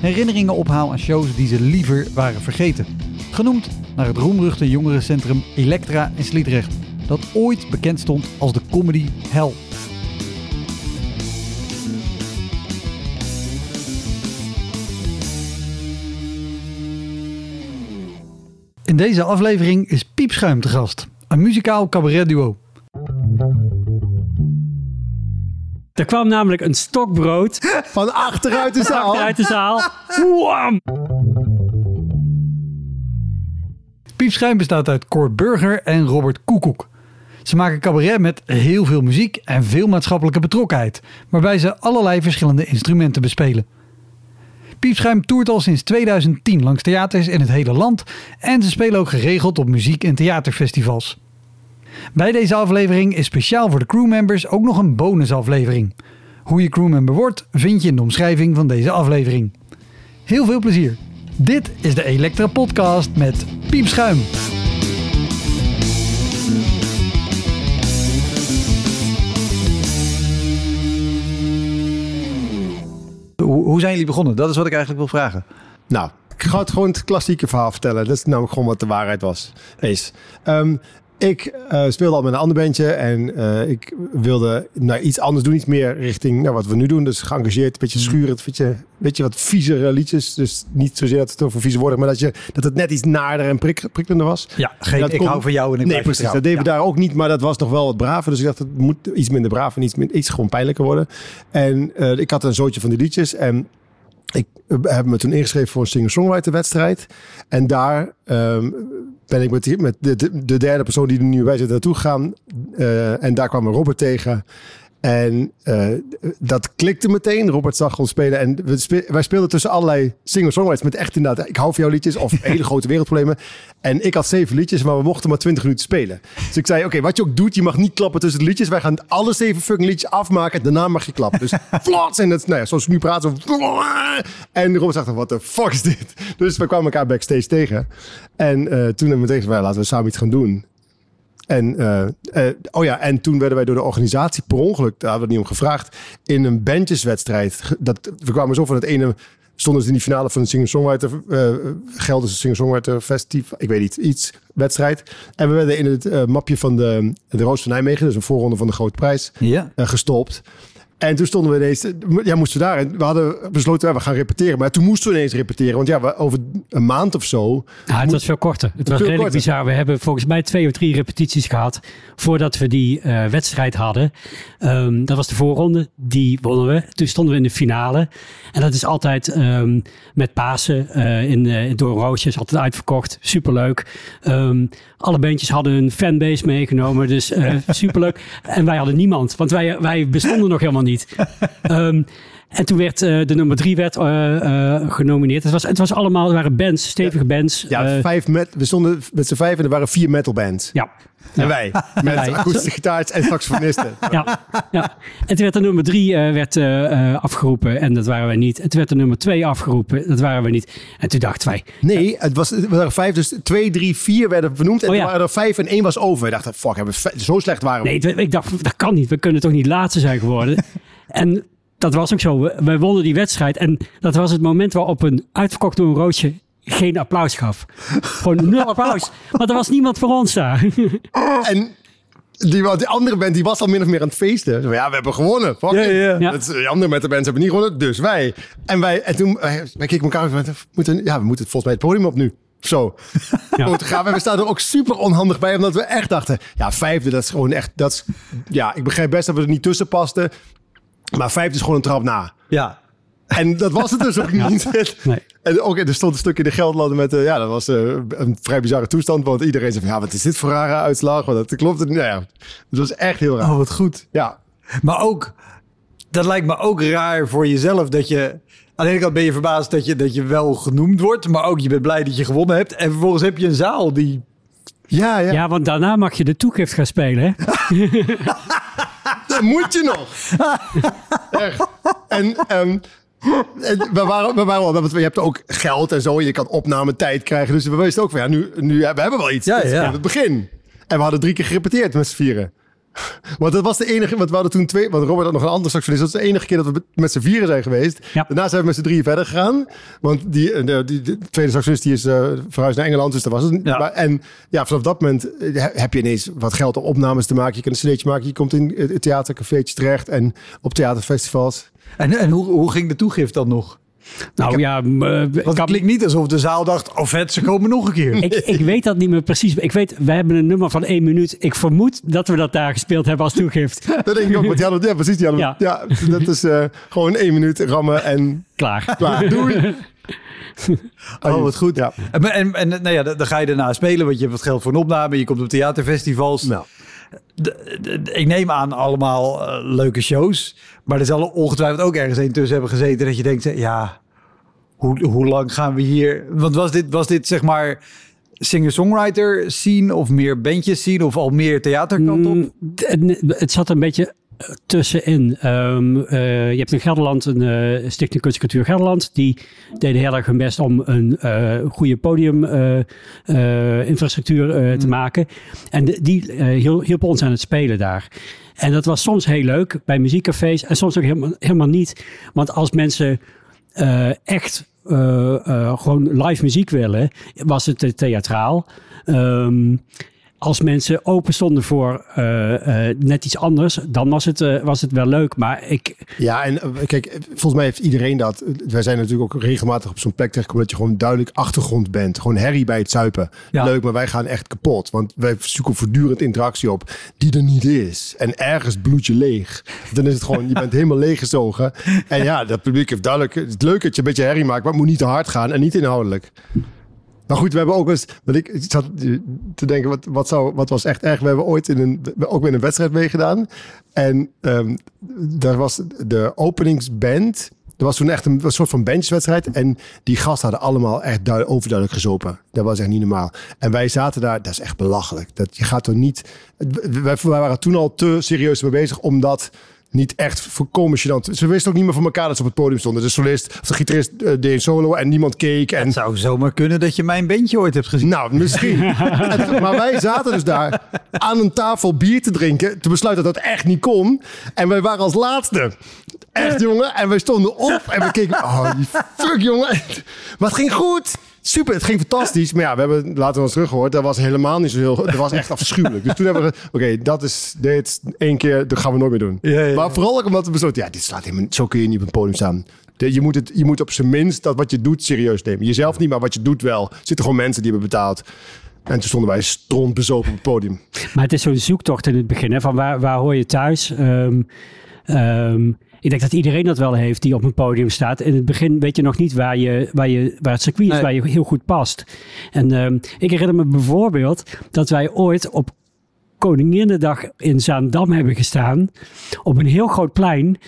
herinneringen ophaal aan shows die ze liever waren vergeten. Genoemd naar het roemruchte jongerencentrum Elektra in Sliedrecht, dat ooit bekend stond als de comedy hell. In deze aflevering is Piepschuim te gast, een muzikaal cabaretduo. Er kwam namelijk een stokbrood Van achteruit de zaal. uit de zaal. Piepschuim bestaat uit Cor Burger en Robert Koekoek. Ze maken cabaret met heel veel muziek en veel maatschappelijke betrokkenheid, waarbij ze allerlei verschillende instrumenten bespelen. Piepschuim toert al sinds 2010 langs theaters in het hele land en ze spelen ook geregeld op muziek- en theaterfestivals. Bij deze aflevering is speciaal voor de crewmembers ook nog een bonusaflevering. Hoe je crewmember wordt vind je in de omschrijving van deze aflevering. Heel veel plezier. Dit is de Elektra Podcast met Piepschuim. Hoe, hoe zijn jullie begonnen? Dat is wat ik eigenlijk wil vragen. Nou, ik ga het gewoon het klassieke verhaal vertellen. Dat is namelijk gewoon wat de waarheid was. Is. Ehm, ik eh, speelde al met een ander bandje en eh, ik wilde nou, iets anders doen. Iets meer richting nou, wat we nu doen. Dus geëngageerd, een beetje schurend, een beetje, weet je, wat viezere liedjes. Dus niet zozeer dat het over vieze worden, maar dat, je, dat het net iets naarder en prik, prikkelender was. Ja, geen, ik hou van jou en ik nee, precies. Dat deden we daar ook niet, maar dat was nog wel wat braver. Dus ik dacht, het moet iets minder braaf en iets, iets gewoon pijnlijker worden. En eh, ik had een zootje van die liedjes en eh, heb me toen ingeschreven voor een singer-songwriter wedstrijd. En daar ehm, ben ik met, met de, de, de derde persoon die er nu bij zit naartoe gegaan. Eh, en daar kwam Robert tegen. En eh, dat klikte meteen. Robert zag ons spelen. En we spe- wij speelden tussen allerlei singer-songwriters. Met echt inderdaad, ik hou van jouw liedjes. Of hele grote wereldproblemen. En ik had zeven liedjes, maar we mochten maar twintig minuten spelen. Dus ik zei, oké, wat je ook doet, je mag niet klappen tussen de liedjes. Wij gaan alle zeven fucking liedjes afmaken. Daarna mag je klappen. Dus flots. En dat, nou ja, zoals ik nu praat. Zo, en Robert zegt, wat de fuck is dit? Dus we kwamen elkaar backstage tegen. En eh, toen hebben we "Nou, laten we samen iets gaan doen. En, eh, eh, oh ja, en toen werden wij door de organisatie per ongeluk, daar hadden we niet om gevraagd, in een bandjeswedstrijd. Dat, we kwamen zo van het ene, stonden ze in die finale van de Singer-Songwriter, eh Gelderse Singer-Songwriter Festival, ik weet niet, iets, wedstrijd. En we werden in het mapje van de, de Roos van Nijmegen, dus een voorronde van de Grote Prijs, Ja. gestopt. En toen stonden we ineens, ja, moesten we daar. En we hadden besloten, ja, we gaan repeteren. Maar toen moesten we ineens repeteren. Want ja, we, over een maand of zo. Ja, het was veel korter. Het was redelijk korter. bizar. We hebben volgens mij twee of drie repetities gehad voordat we die eh, wedstrijd hadden. Ehm, dat was de voorronde, die wonnen we. Toen stonden we in de finale. En dat is altijd ehm, met Pasen eh, in, uh, door Roosjes, altijd uitverkocht. Superleuk. Ehm, alle bandjes hadden een fanbase meegenomen, dus eh, superleuk. En wij hadden niemand, want wij, wij bestonden nog helemaal niet. Ehm, en toen werd eh, de nummer drie werd, eh, eh, genomineerd. Het was, het was allemaal, het waren bands, stevige bands. Ja, vijf met, we stonden met z'n vijf en er waren vier metalbands. ja. En wij, met akoestische gitaars en saxofonisten. Ja, ja. En toen werd de nummer drie werd, afgeroepen en dat waren wij niet. En toen werd de nummer twee afgeroepen, dat waren we niet. En toen dachten wij, Nee, het, was, het waren vijf, dus twee, drie, vier werden benoemd. En Oh er waren er vijf en één was over. We dachten, fuck, hebben we zo slecht waren we. nee, ik dacht, dat kan niet. We kunnen toch niet laatste zijn geworden. en dat was ook zo. We, we wonnen die wedstrijd en dat was het moment waarop een uitverkocht door een roodje geen applaus gaf. Gewoon nul applaus. Want er was niemand voor ons daar. En die, die andere band die was al min of meer aan het feesten. Zo, ja, we hebben gewonnen. Fuck ja. Ja. Dat, die andere met de bands hebben niet gewonnen, dus wij. En wij, en toen, eh, wij keken elkaar we moeten, ja, we moeten volgens mij het podium op nu. Zo. Ja. Gaan we. We staan er ook super onhandig bij, omdat we echt dachten, ja, vijfde, dat is gewoon echt, dat is, ja, ik begrijp best dat we er niet tussen pasten, maar vijfde is gewoon een trap na. Ja. En dat was het dus ook niet. Nee. En ook, er stond een stuk in de geldlanden met, eh, ja, dat was eh, een vrij bizarre toestand, want iedereen zei van, ja, wat is dit voor rare uitslag? Want dat klopt. Nou ja, het was echt heel raar. Oh, wat goed. Ja. Maar ook, dat lijkt me ook raar voor jezelf dat je... Aan de ene kant ben je verbaasd dat je, dat je wel genoemd wordt, maar ook je bent blij dat je gewonnen hebt. En vervolgens heb je een zaal die... Ja, ja. Ja, want daarna mag je de toegift gaan spelen. Hè? Dat moet je nog. Echt. En, ehm, en we waren, we waren wel, want je hebt ook geld en zo. Je kan opnametijd krijgen. Dus we wisten ook van, ja, nu, nu we hebben wel iets. Ja, aan het begin. En we hadden drie keer gerepeteerd met z'n vieren. Want dat was de enige, want we hadden toen twee, want Robert had nog een ander saxofonist. Dat was de enige keer dat we met z'n vieren zijn geweest. Ja. Daarna zijn we met z'n drieën verder gegaan. Want die, eh, de, die, de tweede saxofonist die is eh, verhuisd naar Engeland, dus dat was het. Ja. Maar- en ja, vanaf dat moment eh, heb je ineens wat geld om opnames te maken. Je kan een cd'tje maken, je komt in eh, theatercafeetjes terecht en op theaterfestivals. En, en hoe, hoe ging de toegift dan nog? Nou ja, Want het kan- klinkt niet alsof de zaal dacht, oh vet, ze komen nog een keer. ik, ik weet dat niet meer precies. Ik weet, we hebben een nummer van één minuut. Ik vermoed dat we dat daar gespeeld hebben als toegift. Dat denk ik ook, want die hadden, ja precies, die hadden, ja. Ja. dat is eh, gewoon één minuut rammen en Klaar. klaar. Doei. Oh, wat goed. Ja. En, en, en nou ja, dan dan ga je daarna spelen, want je hebt wat geld voor een opname. Je komt op theaterfestivals. Nou, Ik neem aan allemaal eh, leuke shows. Maar er zal ongetwijfeld ook ergens een tussen hebben gezeten dat je denkt, ja, hoe, hoe lang gaan we hier? Want was dit, was dit zeg maar singer-songwriter scene of meer bandjes scene of al meer theaterkant op? Mm, Het, zat een beetje tussenin. Ehm, eh, je hebt in Gelderland een eh, Stichting Kunst Cultuur Gelderland. Die deden heel erg hun best om een eh, goede podiuminfrastructuur te Mm. maken. En de- die hiel- hielpen ons aan het spelen daar. En dat was soms heel leuk bij muziekcafés en soms ook helemaal, helemaal niet. Want als mensen echt gewoon live muziek willen, was het theatraal. Ehm, als mensen open stonden voor eh, eh, net iets anders, dan was het, eh, was het wel leuk. Maar ik, Ja, en kijk, volgens mij heeft iedereen dat. Wij zijn natuurlijk ook regelmatig op zo'n plek terechtgekomen dat je gewoon duidelijk achtergrond bent. Gewoon herrie bij het zuipen. Ja. Leuk, maar wij gaan echt kapot. Want wij zoeken voortdurend interactie op die er niet is. En ergens bloed je leeg. Dan is het gewoon, je bent helemaal leeggezogen. En ja, dat publiek heeft duidelijk... Het is leuk dat je een beetje herrie maakt, maar het moet niet te hard gaan en niet inhoudelijk. Maar goed, we hebben ook eens. Want ik zat te denken, wat, wat, zou, wat was echt erg? We hebben ooit in een, ook weer een wedstrijd meegedaan. En ehm, daar was de openingsband. Er was toen echt een, soort van benchwedstrijd. En die gasten hadden allemaal echt duid- overduidelijk gezopen. Dat was echt niet normaal. En wij zaten daar, dat is echt belachelijk. Dat, je gaat er niet. Wij, wij waren toen al te serieus mee bezig, omdat niet echt voorkomen gênant. Ze wisten ook niet meer van elkaar dat ze op het podium stonden. De solist of de gitarist eh, deed een solo en niemand keek. En Het zou zomaar kunnen dat je mijn bandje ooit hebt gezien. nou, misschien. En- maar wij zaten dus daar aan een tafel bier te drinken. Te besluiten dat dat echt niet kon. En wij waren als laatste. Echt, jongen. En wij stonden op en we keken. Oh, fuck, jongen. Maar het ging goed. Super, het ging fantastisch. Maar ja, we hebben later wel eens teruggehoord. Dat was helemaal niet zo heel... Dat was echt afschuwelijk. Dus toen hebben we... Oké, dat is dit. één keer. Dat gaan we nooit meer doen. Ja, ja. Maar vooral ook omdat we besloten... Ja, dit slaat helemaal... Zo kun je niet op een podium staan. De- Je moet, het, je moet op zijn minst dat wat je doet serieus nemen. Jezelf niet, maar wat je doet wel. Er zitten gewoon mensen die hebben betaald. En toen stonden wij strontbezopen op het podium. maar het is zo'n zoektocht in het begin. Hè, van waar, waar hoor je thuis? Ehm, ehm, ik denk dat iedereen dat wel heeft die op een podium staat. In het begin weet je nog niet waar, je, waar, je, waar het circuit is, Nee. waar je heel goed past. En ehm, ik herinner me bijvoorbeeld dat wij ooit op Koninginnedag in Zaandam hebben gestaan. Op een heel groot plein.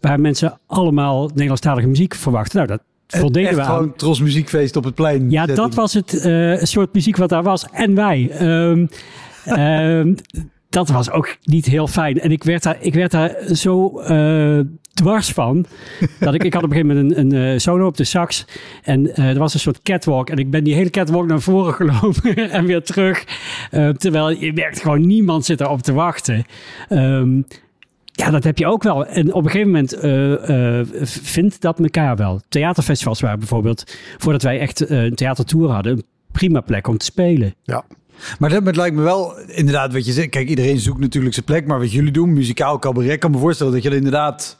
Waar mensen allemaal Nederlandstalige muziek verwachten. Nou, dat voldeden Echt we aan. gewoon Tros muziekfeest op het plein. Ja, setting. dat was het eh, soort muziek wat daar was. En wij. Ehm, ehm, dat was ook niet heel fijn. En ik werd daar, ik werd daar zo eh, dwars van. Dat ik, ik had op een gegeven moment een, een eh, solo op de sax. En eh, er was een soort catwalk. En ik ben die hele catwalk naar voren gelopen en weer terug. Eh, terwijl je merkt gewoon niemand zit erop te wachten. Ehm, ja, dat heb je ook wel. En op een gegeven moment vindt dat elkaar wel. Theaterfestivals waren bijvoorbeeld, voordat wij echt een theatertour hadden, een prima plek om te spelen. Ja. Maar dat lijkt me wel inderdaad wat je zegt. Kijk, iedereen zoekt natuurlijk zijn plek. Maar wat jullie doen, muzikaal cabaret, kan me voorstellen dat je er inderdaad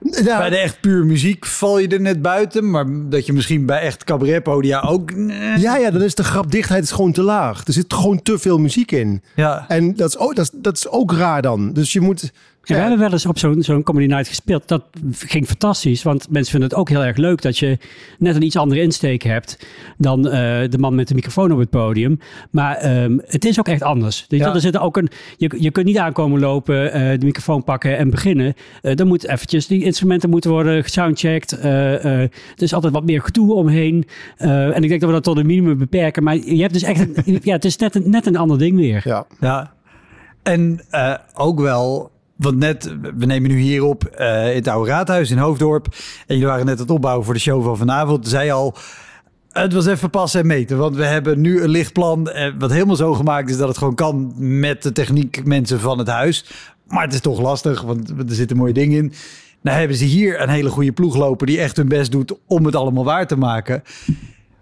Ja. Bij de echt puur muziek val je er net buiten. Maar dat je misschien bij echt cabaretpodia ook... Ja, ja, dan is de grapdichtheid is gewoon te laag. Er zit gewoon te veel muziek in. Ja. En dat is ook, dat is, dat is ook raar dan. Dus je moet... Ja, we hebben wel eens op zo'n zo'n Comedy Night gespeeld. Dat ging fantastisch, want mensen vinden het ook heel erg leuk dat je net een iets andere insteek hebt dan eh, de man met de microfoon op het podium. Maar ehm, het is ook echt anders. Dus Ja. er zit ook een, je, je kunt niet aankomen lopen, eh, de microfoon pakken en beginnen. Eh dan moet eventjes, die instrumenten moeten worden gesoundcheckt. Eh, eh, er is altijd wat meer gedoe omheen. Eh, en ik denk dat we dat tot een minimum beperken. Maar je hebt dus echt, een, ja, het is net een, net een ander ding weer. Ja. Ja. En eh, ook wel, want net, we nemen nu hier op eh, in het Oude Raadhuis in Hoofddorp. En jullie waren net het opbouwen voor de show van vanavond. Zei al, het was even passen en meten. Want we hebben nu een lichtplan eh, wat helemaal zo gemaakt is dat het gewoon kan met de techniekmensen van het huis. Maar het is toch lastig, want er zitten mooie dingen in. Nou hebben ze hier een hele goede ploeg lopen die echt hun best doet om het allemaal waar te maken.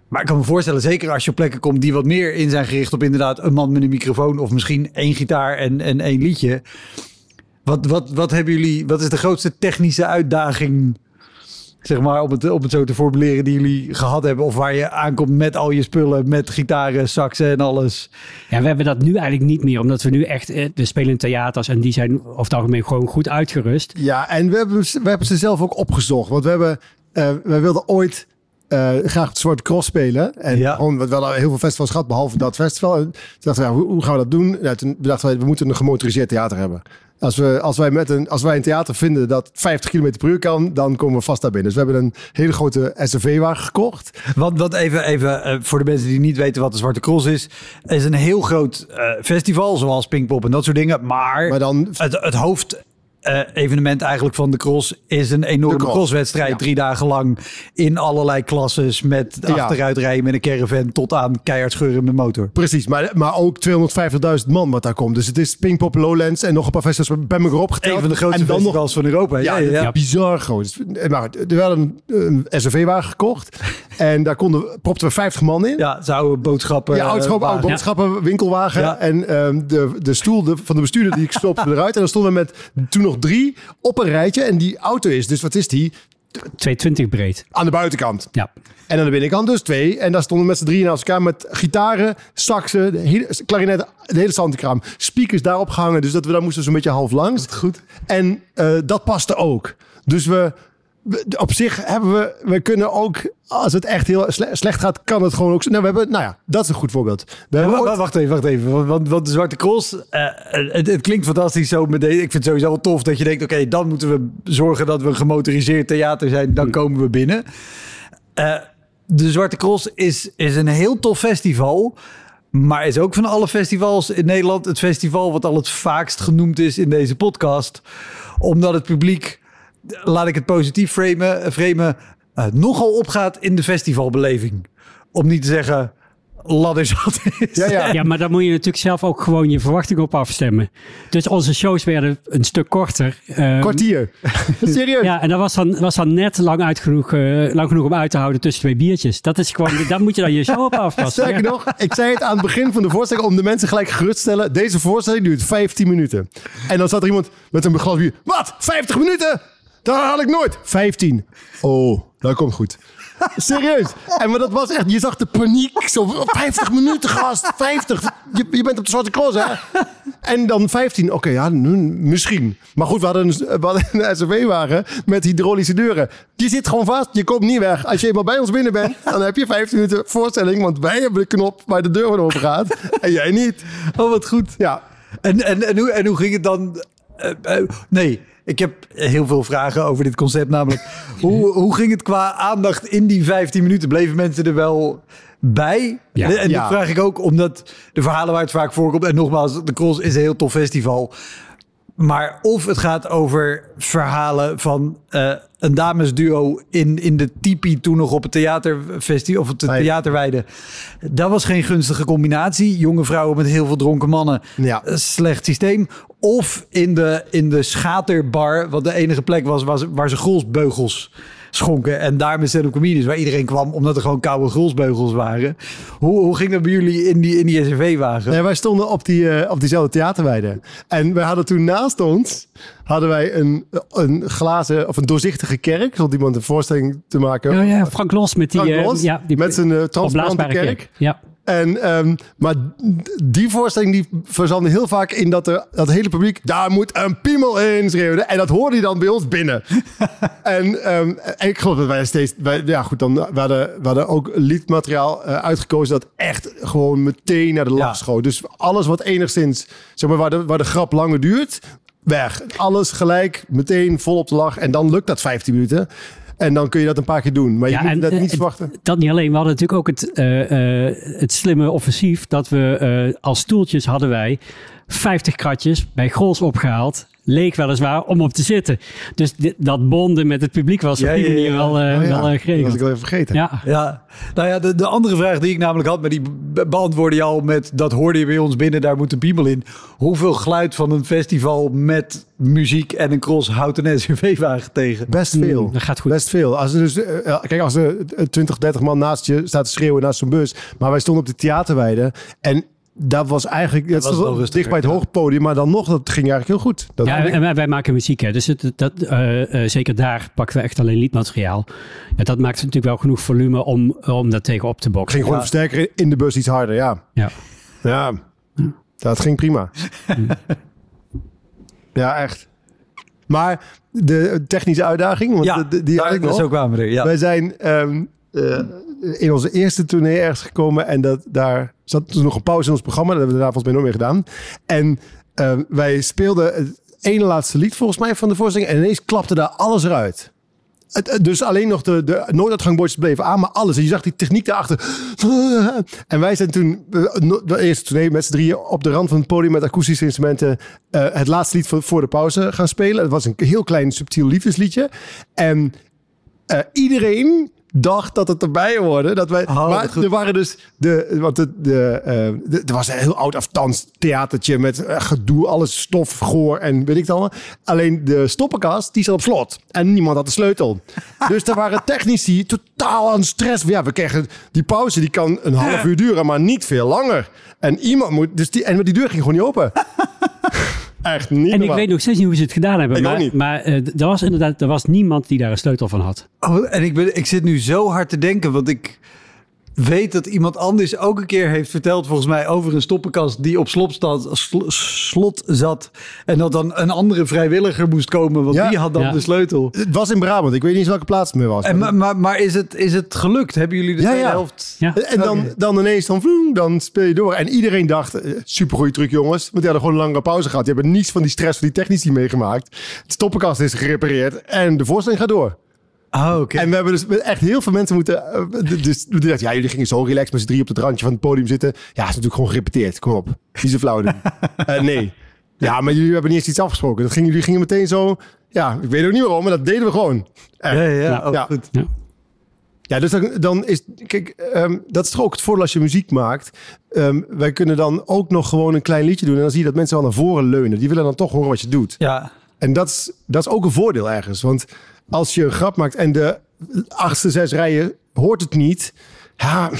Maar ik kan me voorstellen, zeker als je op plekken komt die wat meer in zijn gericht op inderdaad een man met een microfoon of misschien één gitaar en, en één liedje. Wat, wat, wat hebben jullie, wat is de grootste technische uitdaging, zeg maar, om het, om het zo te formuleren, die jullie gehad hebben? Of waar je aankomt met al je spullen, met gitaren, saxen en alles? Ja, we hebben dat nu eigenlijk niet meer, omdat we nu echt, eh, we spelen in theaters en die zijn over het algemeen gewoon goed uitgerust. Ja, en we hebben, we hebben ze zelf ook opgezocht. Want we hebben, eh wij wilden ooit eh, graag het Zwarte Cross spelen. En Ja. gewoon, we hadden heel veel festivals gehad, behalve dat festival. En toen dachten we, ja, hoe, hoe gaan we dat doen? Nou, toen dachten wij, we moeten een gemotoriseerd theater hebben. Als, we, als, wij met een, als wij een theater vinden dat 50 km per uur kan, dan komen we vast daar binnen. Dus we hebben een hele grote SUV-wagen gekocht. Want, want even, even eh, voor de mensen die niet weten wat de Zwarte Cross is. Het is een heel groot eh, festival, zoals Pinkpop en dat soort dingen. Maar, Maar dan het, het hoofd... eh, evenement eigenlijk van de cross is een enorme cross. crosswedstrijd. Ja. Drie dagen lang in allerlei klasses met Ja. achteruitrijden met een caravan tot aan keihard scheuren met motor. Precies, maar, maar ook 250.000 man wat daar komt. Dus het is Pinkpop, Lowlands en nog een paar festivals bij elkaar opgeteld. Een van de grootste en dan nog festivals van Europa. Ja, Ja, bizar groot. Maar we hadden een, een SUV-wagen gekocht. En daar konden, propten we 50 man in. Ja, ze oude boodschappen. Ja, oudschap, eh, oude boodschappen, winkelwagen. En ehm, de, de stoel de, van de bestuurder die ik stopte eruit. En dan stonden we met toen nog drie op een rijtje. En die auto is, dus wat is die? 220 breed. Aan de buitenkant. Ja. En aan de binnenkant dus twee. En daar stonden met z'n drieën naast elkaar met gitaren, saxen, de hele, klarinetten, de hele zandenkraam. Speakers daarop gehangen, dus dat we daar moesten zo'n beetje half langs. goed. En eh, dat paste ook. Dus we- op zich hebben we, we kunnen ook, als het echt heel sle- slecht gaat, kan het gewoon ook. Nou, we hebben, nou ja, dat is een goed voorbeeld. We Ja, ooit- Wacht even, wacht even. Want, de Zwarte Cross, eh, het, het klinkt fantastisch zo meteen. Ik vind het sowieso wel tof dat je denkt, oké, dan moeten we zorgen dat we een gemotoriseerd theater zijn. Dan komen we binnen. Eh, de Zwarte Cross is, is een heel tof festival. Maar is ook van alle festivals in Nederland het festival wat al het vaakst genoemd is in deze podcast. Omdat het publiek, laat ik het positief framen, framen eh, nogal opgaat in de festivalbeleving. Om niet te zeggen ladderzat is. Ja, ja. Ja, maar dan moet je natuurlijk zelf ook gewoon je verwachting op afstemmen. Dus onze shows werden een stuk korter. Ehm, kwartier. Serieus. Ja, en dat was dan, was dan net lang, uit genoeg, eh, lang genoeg om uit te houden tussen twee biertjes. Dat is gewoon, daar moet je dan je show op afpassen. Sterker Ja. nog, ik zei het aan het begin van de voorstelling om de mensen gelijk gerust te stellen. Deze voorstelling duurt 15 minuten. En dan zat er iemand met een glas bier. Wat? 50 minuten? Dat haal ik nooit. 15. Oh, dat komt goed. Serieus. En maar dat was echt, je zag de paniek. Zo, 50 minuten gast, 50. Je, je bent op de Zwarte Cross, hè? En dan 15. Oké, ja, nu, misschien. Maar goed, we hadden een, we hadden een SUV-wagen met hydraulische deuren. Je zit gewoon vast, je komt niet weg. Als je eenmaal bij ons binnen bent, dan heb je 15 minuten voorstelling. Want wij hebben de knop waar de deur open gaat. En jij niet. Oh, wat goed. Ja, En, en, en, hoe, en hoe ging het dan? eh, eh, nee, ik heb heel veel vragen over dit concept. Namelijk, hoe, hoe ging het qua aandacht in die 15 minuten? Bleven mensen er wel bij? Ja. En Ja. dat vraag ik ook omdat de verhalen waar het vaak voorkomt... en nogmaals, de Cross is een heel tof festival... Maar of het gaat over verhalen van eh, een damesduo in, in de tipi toen nog op het theaterfestival of het Nee. theaterweide. Dat was geen gunstige combinatie. Jonge vrouwen met heel veel dronken mannen. Ja. Een Slecht systeem. Of in de, in de schaterbar, wat de enige plek was waar ze, waar ze grolsbeugels schonken. En daar met stand-up comedians, waar iedereen kwam omdat er gewoon koude grolsbeugels waren. Hoe, hoe ging dat bij jullie in die, in die SUV-wagen? Nee, wij stonden op, die, eh, op diezelfde theaterweide. En wij hadden toen naast ons hadden wij een, een glazen of een doorzichtige kerk. Zond iemand een voorstelling te maken. Oh ja, Frank Los met die, Frank eh, ja, die met zijn uh, transparante kerk. kerk. Ja. En, ehm, maar die voorstelling die verzandde heel vaak in dat er, dat hele publiek... daar moet een piemel in schreeuwde. En dat hoorde je dan bij ons binnen. en, ehm, en ik geloof dat wij steeds... Wij, ja goed, dan we hadden we hadden ook liedmateriaal eh, uitgekozen... dat echt gewoon meteen naar de lach Ja. schoot. Dus alles wat enigszins... zeg maar waar de, waar de grap langer duurt... weg. Alles gelijk, meteen vol op de lach. En dan lukt dat 15 minuten... En dan kun je dat een paar keer doen. Maar je Ja, moet en, dat eh, niet verwachten. Dat niet alleen. We hadden natuurlijk ook het, eh, eh, het slimme offensief dat we als stoeltjes hadden wij 50 kratjes bij Grols opgehaald. Leek weliswaar om op te zitten. Dus dit- dat bonden met het publiek was Ja, op die ja, manier ja. wel, eh, Oh ja, wel eh, dat was geregeld. ik wel even vergeten. Ja, Ja, nou ja, de, de andere vraag die ik namelijk had, maar die be- beantwoordde je al met dat hoorde je bij ons binnen, daar moet een piemel in. Hoeveel geluid van een festival met muziek en een cross houdt een SUV-wagen tegen? Best veel. Mm, dat gaat goed. Best veel. Als er dus, eh, kijk, als er eh, 20, 30 man naast je staat te schreeuwen naast zo'n bus. Maar wij stonden op de theaterweide. En dat was eigenlijk dat was dicht bij het ja. hoogpodium. Maar dan nog, dat ging eigenlijk heel goed. Dat Ja, en wij, wij maken muziek, hè. dus het, dat, eh, eh, zeker daar pakken we echt alleen liedmateriaal. Ja, dat maakt natuurlijk wel genoeg volume om, om dat tegen op te boksen. ging gewoon Ja. versterker in de bus iets harder. Ja, Ja. ja. dat ging prima. ja, echt. Maar de technische uitdaging, want Ja, de- die had daar, ik nog. zo kwamen we er. Ja. Wij zijn ehm, eh, in onze eerste tournee ergens gekomen en dat, daar zat toen nog een pauze in ons programma. Dat hebben we daarna volgens mij nooit meer gedaan. En ehm, wij speelden het ene laatste lied volgens mij van de voorstelling en ineens klapte daar alles eruit. Dus alleen nog de, de nooduitgangbordjes bleven aan, maar alles. En je zag die techniek daarachter. En wij zijn toen de eerste tournee met z'n drieën op de rand van het podium met akoestische instrumenten eh, het laatste lied voor, voor de pauze gaan spelen. Het was een heel klein subtiel liefdesliedje. En eh, iedereen dacht dat het erbij hoorde. Dat wij, Oh, maar goed. er waren dus de, want de, de, eh, de- er was een heel oud aftans theatertje met eh, gedoe, alles stof, goor en weet ik het allemaal. Alleen de stoppenkast die zat op slot en niemand had de sleutel. dus er waren technici totaal aan stress. Ja, we kregen die pauze die kan een half uur duren, maar niet veel langer. En iemand moet, dus die en die deur ging gewoon niet open. Echt niet. En ik weet nog steeds niet hoe ze het gedaan hebben. Ik ook maar niet. maar eh, er was inderdaad er was niemand die daar een sleutel van had. Oh, en ik, ben, ik zit nu zo hard te denken, want ik weet dat iemand anders ook een keer heeft verteld, volgens mij, over een stoppenkast die op slot, sl- slot zat. En dat dan een andere vrijwilliger moest komen, want Ja. die had dan Ja. de sleutel. Het was in Brabant. Ik weet niet eens welke plaats het meer was. En, maar maar, maar is, het, is het gelukt? Hebben jullie de Ja, tweede ja. helft? Ja. En dan, dan ineens dan, vloem, dan speel je door. En iedereen dacht, eh, supergoeie truc jongens. Want die hadden gewoon een lange pauze gehad. Die hebben niets van die stress van die technici meegemaakt. De stoppenkast is gerepareerd en de voorstelling gaat door. Oh, oké. En we hebben dus echt heel veel mensen moeten... eh, dus die dachten, ja, jullie gingen zo relaxed met z'n drie op het randje van het podium zitten. Ja, het is natuurlijk gewoon gerepeteerd. Kom op. Niet zo flauw doen. Eh, nee. Ja, maar jullie hebben niet eens iets afgesproken. Dat gingen, jullie gingen meteen zo... Ja, ik weet ook niet waarom, maar dat deden we gewoon. Echt. Ja, ja, ja. Oh, Ja. goed. Ja. Ja, dus dan, dan is, kijk, ehm, dat is toch ook het voordeel als je muziek maakt. Ehm, wij kunnen dan ook nog gewoon een klein liedje doen. En dan zie je dat mensen wel naar voren leunen. Die willen dan toch horen wat je doet. Ja. En dat is, dat is ook een voordeel ergens. Want als je een grap maakt en de achtste zes rijen hoort het niet. Ja,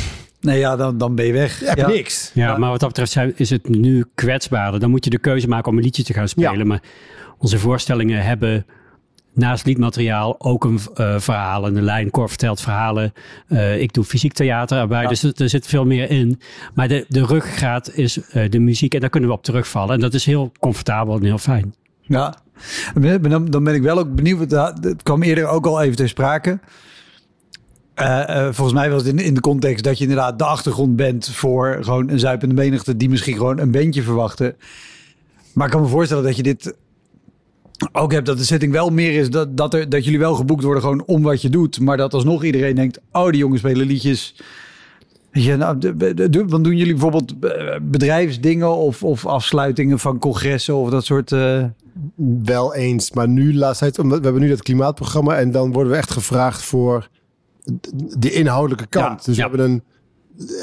Nee, ja, dan, dan ben je weg. je ja. niks. Ja, Ja. maar wat dat betreft zijn- is het nu kwetsbaarder. Dan moet je de keuze maken om een liedje te gaan spelen. Ja. Maar onze voorstellingen hebben naast liedmateriaal ook een eh verhaal. En de lijn Cor vertelt verhalen. Eh, ik doe fysiek theater erbij. Ja. Dus er, er zit veel meer in. Maar de, de ruggengraat is eh, de muziek. En daar kunnen we op terugvallen. En dat is heel comfortabel en heel fijn. Ja, dan, ben ik wel ook benieuwd. Het kwam eerder ook al even ter sprake. Eh, eh, volgens mij was het in, in de context dat je inderdaad de achtergrond bent voor gewoon een zuipende menigte die misschien gewoon een bandje verwachten. Maar ik kan me voorstellen dat je dit ook hebt, dat de setting wel meer is dat, dat, er, dat jullie wel geboekt worden gewoon om wat je doet. Maar dat alsnog iedereen denkt, oh die jongens spelen liedjes. Je, nou, want doen jullie bijvoorbeeld eh, bedrijfsdingen of, of afsluitingen van congressen of dat soort... eh, Wel eens. Maar nu, laatst tijd, omdat we hebben nu dat klimaatprogramma. En dan worden we echt gevraagd voor de inhoudelijke kant. Ja, dus ja. we hebben een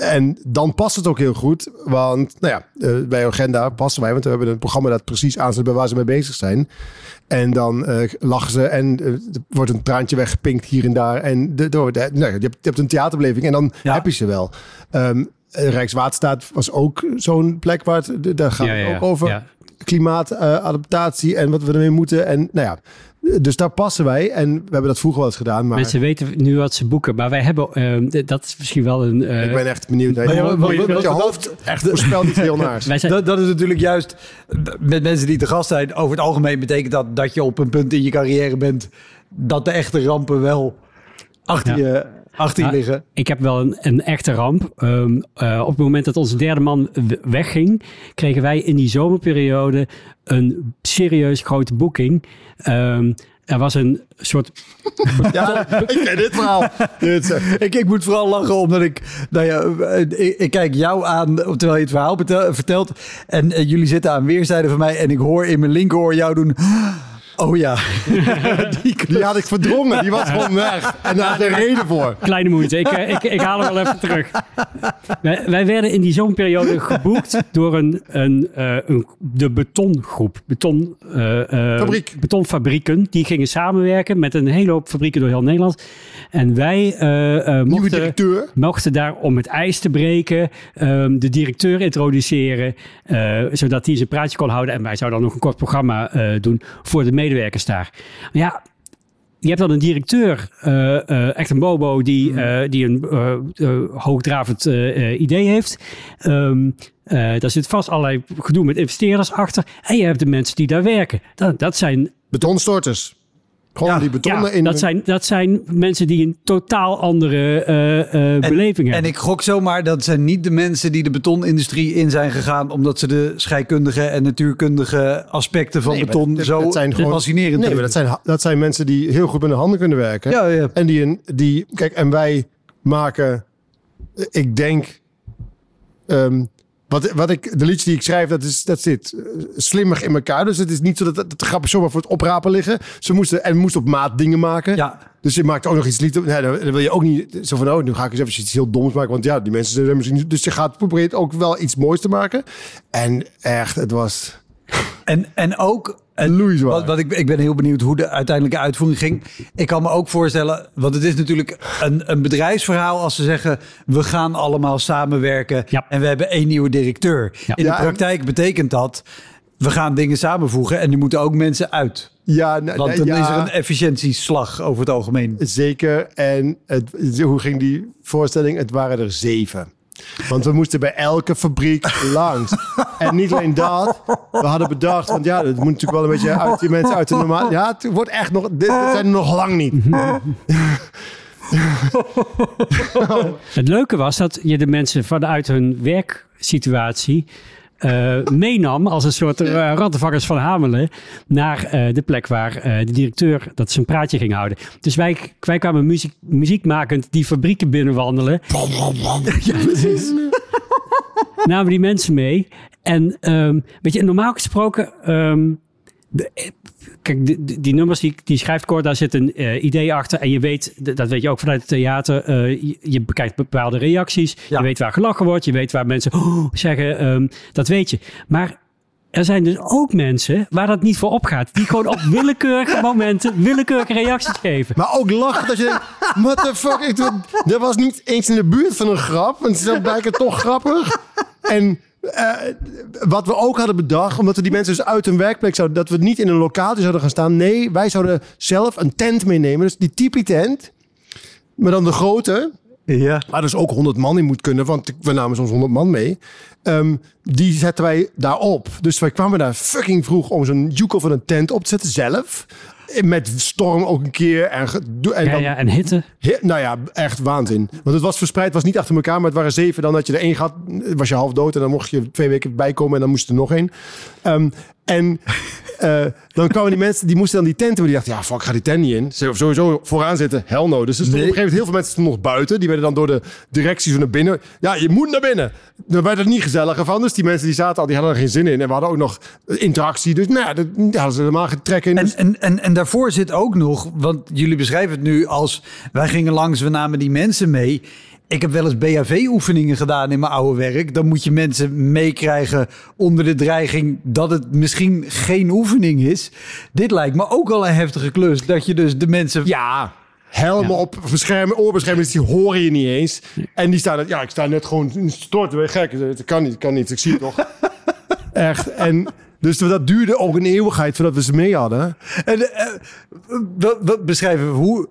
en dan past het ook heel goed. Want nou ja, uh, bij Agenda passen wij. Want we hebben een programma dat precies aanzet bij waar ze mee bezig zijn. En dan uh, lachen ze en uh, er wordt een traantje weggepinkt hier en daar. En de, door de, nou, je, hebt, je hebt een theaterbeleving en dan ja. heb je ze wel. Um, Rijkswaterstaat was ook zo'n plek waar het, daar gaat ja, het ook over. Klimaatadaptatie en wat we ermee moeten. En nou ja, dus daar passen wij. En we hebben dat vroeger wel eens gedaan. Maar... Mensen weten nu wat ze boeken. Maar wij hebben... Uh, dat is misschien wel een... Uh... Ik ben echt benieuwd. Nee, ja, wat, je, hoofd echt voorspelt iets heel naars. Zijn... Dat, dat, is natuurlijk juist... Met mensen die te gast zijn... Over het algemeen betekent dat dat je op een punt in je carrière bent... Dat de echte rampen wel achter ja. je achter nou, liggen. Ik heb wel een, een echte ramp. Um, uh, op het moment dat onze derde man wegging, kregen wij in die zomerperiode een serieus grote boeking. Um, er was een soort. Ja, ik ken dit verhaal. ik, ik moet vooral lachen omdat ik. Nou ja, ik, ik kijk jou aan terwijl je het verhaal vertelt. En, en jullie zitten aan weerszijden van mij. En ik hoor in mijn linkeroor jou doen. Oh ja, die, die, had ik verdrongen. Die was gewoon weg. En daar had een reden voor. Kleine moeite. Ik, eh, ik, ik haal hem wel even terug. Wij, wij werden in die zomerperiode geboekt door een, een, uh, een de betongroep. Beton, uh, Fabriek. Betonfabrieken. Die gingen samenwerken met een hele hoop fabrieken door heel Nederland. En wij mochten, mochten daar om het ijs te breken um, de directeur introduceren. zodat hij zijn praatje kon houden. En wij zouden dan nog een kort programma doen voor de medewerkers daar. Ja, je hebt dan een directeur, uh, uh, echt een bobo, die, uh, die een hoogdravend idee heeft. Um, daar zit vast allerlei gedoe met investeerders achter. En je hebt de mensen die daar werken. Dat, dat zijn... Betonstorters. Gewoon ja, die betonnen ja, in. Dat zijn, dat zijn mensen die een totaal andere uh, uh, beleving hebben. En ik gok zomaar dat zijn niet de mensen die de betonindustrie in zijn gegaan. omdat ze de scheikundige en natuurkundige aspecten van nee, beton dat, zo dat zijn gewoon, fascinerend Nee, maar dat zijn, dat zijn mensen die heel goed met hun handen kunnen werken. Ja, ja. En die, een, die. Kijk, en wij maken. Ik denk. Um, wat, wat ik, de liedjes die ik schrijf, dat, is, dat zit uh, slimmer in elkaar. Dus het is niet zo dat, dat de grappen zomaar voor het oprapen liggen. Ze moesten, en moesten op maat dingen maken. Ja. Dus je maakt ook nog iets lied. Nee, dan, wil je ook niet zo van, oh, nu ga ik eens even iets heel doms maken. Want ja, die mensen zijn misschien. Dus je gaat proberen ook wel iets moois te maken. En echt, het was... En, en ook en wat, wat ik, ik ben heel benieuwd hoe de uiteindelijke uitvoering ging. Ik kan me ook voorstellen, want het is natuurlijk een, een bedrijfsverhaal als ze zeggen: we gaan allemaal samenwerken ja. en we hebben één nieuwe directeur. Ja. In de praktijk betekent dat we gaan dingen samenvoegen en er moeten ook mensen uit. Ja, Want dan ja, is er een efficiëntieslag over het algemeen. Zeker. En het, hoe ging die voorstelling? Het waren er zeven. Want we moesten bij elke fabriek langs. En niet alleen dat. We hadden bedacht, want ja, het moet natuurlijk wel een beetje uit die mensen uit de normaal. Ja, het wordt echt nog. Dit, dit zijn er nog lang niet. Het leuke was dat je de mensen vanuit hun werksituatie eh, meenam als een soort uh, rattenvangers van Hamelen naar eh, de plek waar eh, de directeur dat zijn praatje ging houden. Dus wij, wij kwamen muziek, muziekmakend die fabrieken binnenwandelen. ja, precies. Namen die mensen mee. En ehm, weet je, normaal gesproken. ehm, de- Kijk, die, die- nummers die, die schrijft Cor, daar zit een eh, idee achter. En je weet, dat weet je ook vanuit het theater, eh, je, je bekijkt bepaalde reacties. Ja. Je weet waar gelachen wordt. Je weet waar mensen "Oh," zeggen. ehm, dat weet je. Maar er zijn dus ook mensen waar dat niet voor opgaat. Die gewoon op willekeurige momenten willekeurige reacties geven. Maar ook lachen dat je denkt, what the fuck? Ik, dat was niet eens in de buurt van een grap. En ze blijken toch grappig. En eh, wat we ook hadden bedacht, omdat we die mensen dus uit hun werkplek zouden, dat we niet in een locatie zouden gaan staan. Nee, wij zouden zelf een tent meenemen. Dus die tipi tent, maar dan de grote. Ja. Waar dus ook 100 man in moet kunnen, want we namen soms 100 man mee. Ehm, die zetten wij daarop. Dus wij kwamen daar fucking vroeg om zo'n joekel van een tent op te zetten zelf. Met storm ook een keer. En, en Ja, dan, ja, en hitte. Nou ja, echt waanzin. Want het was verspreid, het was niet achter elkaar, maar het waren zeven. Dan had je er één gehad, was je half dood en dan mocht je twee weken bijkomen en dan moest er nog één. Ehm, en eh, dan kwamen die mensen, die moesten dan die tent doen. Die dachten, ja, fuck, ik ga die tent niet in. Ze sowieso vooraan zitten, hell no. Dus er stonden op een gegeven moment heel veel mensen stonden nog buiten. Die werden dan door de directie zo naar binnen. Ja, je moet naar binnen. Daar werd het niet gezelliger van. Dus die mensen die zaten al, die hadden er geen zin in. En we hadden ook nog interactie. Dus nou, dat hadden ze helemaal trek in. En, Dus- en, en, en daarvoor zit ook nog, want jullie beschrijven het nu als wij gingen langs, we namen die mensen mee. Ik heb wel eens BHV-oefeningen gedaan in mijn oude werk. Dan moet je mensen meekrijgen onder de dreiging dat het misschien geen oefening is. Dit lijkt me ook al een heftige klus. Dat je dus de mensen... Ja, helmen op, beschermen, oorbescherming, die horen je niet eens. En die staan, ja, ik sta net gewoon storten, gek. Dat kan niet, kan niet, ik zie het toch. Echt, en... Dus dat duurde ook een eeuwigheid voordat we ze mee hadden. En uh, beschrijven hoe.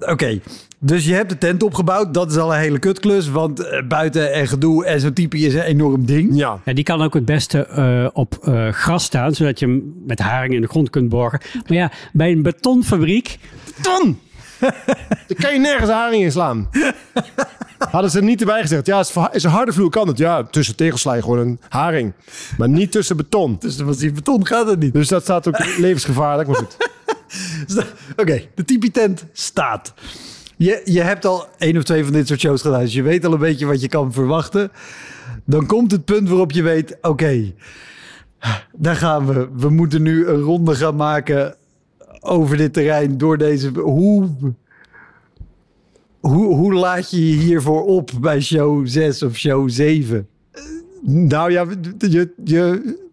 Oké, dus je hebt de tent opgebouwd. Dat is al een hele kutklus. Want uh, buiten en gedoe en zo'n type is een enorm ding. Ja. ja die kan ook het beste uh, op gras staan. Zodat je hem met haring in de grond kunt borgen. Maar ja, bij een betonfabriek. Beton! Daar kan je nergens haring in slaan. Hadden ze er niet erbij gezegd. Ja, is een harde vloer kan het. Ja, tussen tegelsla gewoon een haring. Maar niet tussen beton. Tussen die beton gaat het niet. Dus dat staat ook levensgevaarlijk. Maar goed. Oké, de tipi tent staat. Je, je hebt al één of twee van dit soort shows gedaan. Dus je weet al een beetje wat je kan verwachten. Dan komt het punt waarop je weet... Oké, daar gaan we. We moeten nu een ronde gaan maken over dit terrein. Door deze... Hoe hoe, hoe laat je je hiervoor op bij show 6 of show 7? Nou ja, je, je,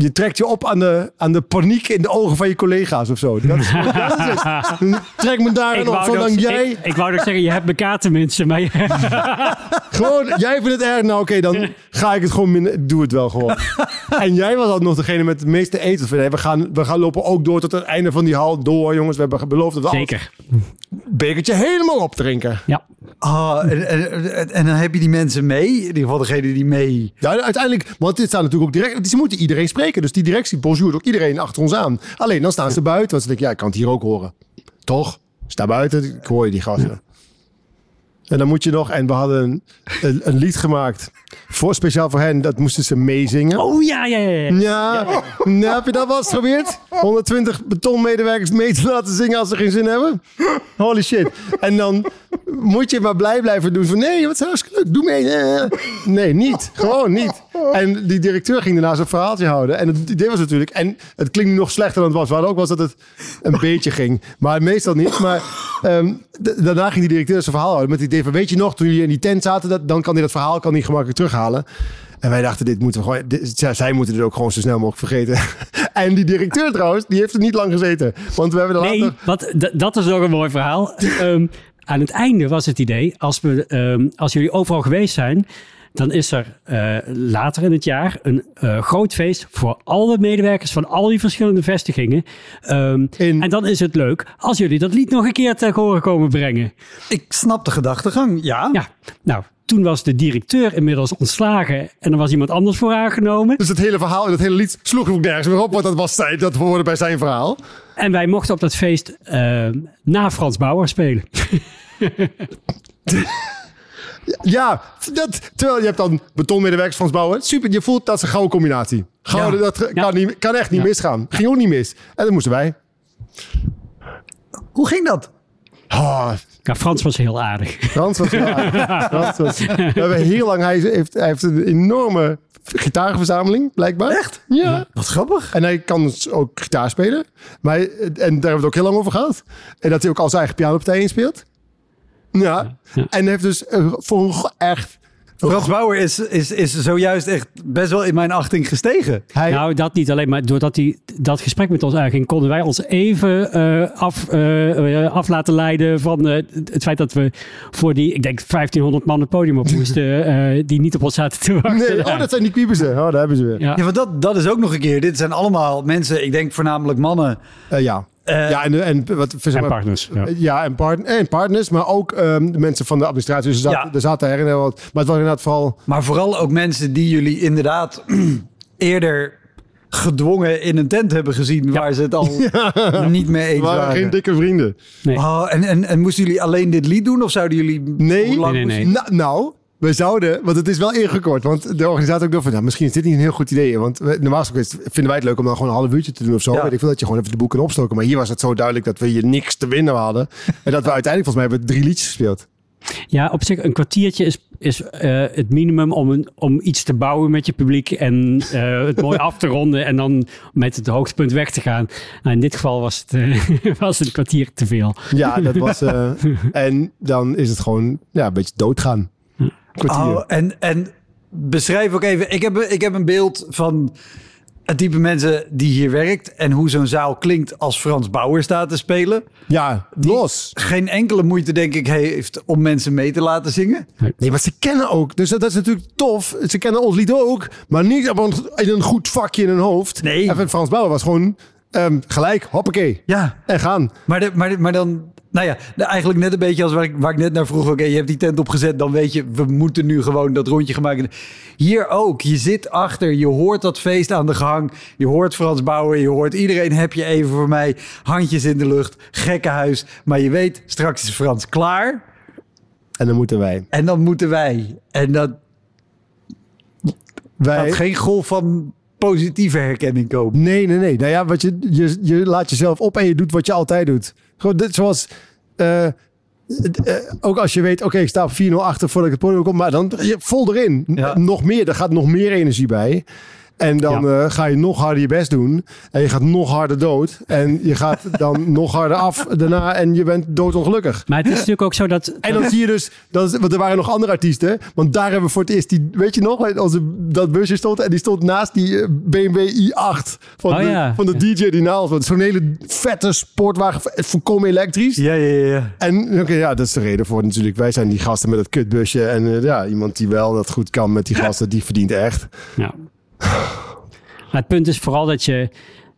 je trekt je op aan de, aan de paniek in de ogen van je collega's of zo. Dat is, Trek me daar op, zolang jij... Ik, ik, wou nog zeggen, je hebt elkaar tenminste, maar... gewoon, jij vindt het erg, nou oké, dan ga ik het gewoon minder... Doe het wel gewoon. en jij was altijd nog degene met het meeste eten. Van, we, gaan, we gaan lopen ook door tot het einde van die hal door, jongens. We hebben beloofd dat we Zeker. bekertje helemaal opdrinken. Ja. Oh, en, en, en, dan heb je die mensen mee, in ieder geval degene die mee... Ja, uiteindelijk, want dit staat natuurlijk ook direct... Ze moeten iedereen spreken, dus die directie bonjour ook iedereen achter ons aan. Alleen dan staan ze buiten, want ze denken, ja, ik kan het hier ook horen. Toch? Sta buiten, ik hoor je die gasten. En dan moet je nog, en we hadden een, een, lied gemaakt voor speciaal voor hen. Dat moesten ze meezingen. Oh ja, ja, ja. Ja, ja. Nou, heb je dat wel eens geprobeerd? 120 betonmedewerkers mee te laten zingen als ze geen zin hebben? Holy shit. En dan moet je maar blij blijven doen van nee, wat is hartstikke leuk, doe mee. Nee, niet. Gewoon niet. En die directeur ging daarna zo'n verhaaltje houden. En het idee was natuurlijk, en het klinkt nu nog slechter dan het was. Hadden ook was dat het een beetje ging. Maar meestal niet. Maar um, daarna ging die directeur zijn verhaal houden met het van, weet je nog, toen jullie in die tent zaten, dat, dan kan hij dat verhaal kan hij gemakkelijk terughalen. En wij dachten, dit moeten we gewoon. Dit, zij moeten het ook gewoon zo snel mogelijk vergeten. en die directeur trouwens, die heeft er niet lang gezeten. Want we hebben er nee, wat, dat is ook een mooi verhaal. um, aan het einde was het idee, als, we, um, als jullie overal geweest zijn, dan is er uh, later in het jaar een uh, groot feest voor alle medewerkers van al die verschillende vestigingen. Um, in... En dan is het leuk als jullie dat lied nog een keer te horen komen brengen. Ik snap de gedachtegang, ja. Ja, nou, toen was de directeur inmiddels ontslagen en er was iemand anders voor aangenomen. Dus het hele verhaal en het hele lied sloeg ook nergens meer op, want dat was tijd, dat hoorde bij zijn verhaal. En wij mochten op dat feest uh, na Frans Bauer spelen. ja, dat, terwijl je hebt dan betonmedewerkers Frans Bauer. Super, je voelt dat is een gouden combinatie. Gouden, dat kan, niet, kan echt niet misgaan. Ging ook niet mis. En dat moesten wij. Hoe ging dat? Oh, ja, Frans was heel aardig. Frans was heel aardig. Frans was, we hebben heel lang, hij heeft, hij heeft een enorme gitaarverzameling, blijkbaar. Echt? Ja. Wat grappig. En hij kan dus ook gitaar spelen. Maar, en daar hebben we het ook heel lang over gehad. En dat hij ook al zijn eigen pianopartij inspeelt. Ja. ja. En heeft dus voor echt Bauer is, is, is zojuist echt best wel in mijn achting gestegen. Hij... Nou, dat niet alleen, maar doordat hij dat gesprek met ons aanging, konden wij ons even uh, af, uh, af laten leiden van uh, het feit dat we voor die, ik denk, 1500 man het podium op moesten, die niet op ons zaten te wachten. Nee, oh, dat zijn die kwiebesen. Oh, daar hebben ze weer. Ja, ja want dat, dat is ook nog een keer. Dit zijn allemaal mensen, ik denk voornamelijk mannen. ja. Uh, ja, en, en, wat, zeg maar, en partners. Ja, ja en, part, en partners, maar ook um, de mensen van de administratie. Dus er, zat, ja. er zaten er wat. Maar het was inderdaad vooral... Maar vooral ook mensen die jullie inderdaad eerder gedwongen in een tent hebben gezien... Ja. waar ze het al ja. niet mee eens waren. waren. geen dikke vrienden. Nee. Oh, en, en, en moesten jullie alleen dit lied doen? Of zouden jullie... Nee, nee, nee, nee. Nou, nou we zouden, want het is wel ingekort. Want de organisator ook dacht van, nou, misschien is dit niet een heel goed idee. Want we, normaal vinden wij het leuk om dan gewoon een half uurtje te doen of zo. Ja. Weet ik veel dat je gewoon even de boeken opstoken. Maar hier was het zo duidelijk dat we hier niks te winnen hadden. en dat we uiteindelijk, volgens mij, hebben drie liedjes gespeeld. Ja, op zich een kwartiertje is, is uh, het minimum om, een, om iets te bouwen met je publiek en uh, het mooi af te ronden en dan met het hoogtepunt weg te gaan. Nou, in dit geval was het, uh, was het een kwartier te veel. Ja, dat was. en dan is het gewoon ja, een beetje doodgaan. Kwartier. Oh, en, en beschrijf ook even. Ik heb, ik heb een beeld van het type mensen die hier werkt en hoe zo'n zaal klinkt als Frans Bauer staat te spelen. Ja, los. Geen enkele moeite, denk ik, heeft om mensen mee te laten zingen. Nee, maar ze kennen ook. Dus dat, is natuurlijk tof. Ze kennen ons lied ook, maar niet in een goed vakje in hun hoofd. Nee. En Frans Bauer was gewoon um, gelijk, hoppakee. Ja. En gaan. Maar, de, maar, maar dan, nou ja, eigenlijk net een beetje als waar ik, waar ik net naar vroeg. Oké, je hebt die tent opgezet, dan weet je, we moeten nu gewoon dat rondje gaan maken. Hier ook, je zit achter, je hoort dat feest aan de gang. Je hoort Frans Bauer, je hoort iedereen heb je even voor mij. Handjes in de lucht, gekkenhuis. Maar je weet, straks is Frans klaar. En dan moeten wij. En dan moeten wij. En dat... Wij... Geen golf van positieve herkenning komen. Nee, nee, nee. Nou ja, wat je, je, je laat jezelf op en je doet wat je altijd doet. Gewoon dit, zoals... Uh, ook als je weet, oké, ik sta op 4-0 achter voordat ik het podium kom, maar dan je, vol erin. Nog meer, er gaat nog meer energie bij. En dan ja. ga je nog harder je best doen. En je gaat nog harder dood. En je gaat dan nog harder af daarna. En je bent doodongelukkig. Maar het is natuurlijk ook zo dat... En dan zie je dus... Dat, want er waren nog andere artiesten. Want daar hebben we voor het eerst die... Weet je nog? Als dat busje stond. En die stond naast die BMW i8. Van, oh, de, ja. van de DJ die naast was. Zo'n hele vette sportwagen. Volkomen elektrisch. Ja, ja, ja. En oké, ja, dat is de reden voor natuurlijk. Wij zijn die gasten met het kutbusje. En uh, ja, iemand die wel dat goed kan met die gasten. Die verdient echt. Ja. Maar het punt is vooral dat je,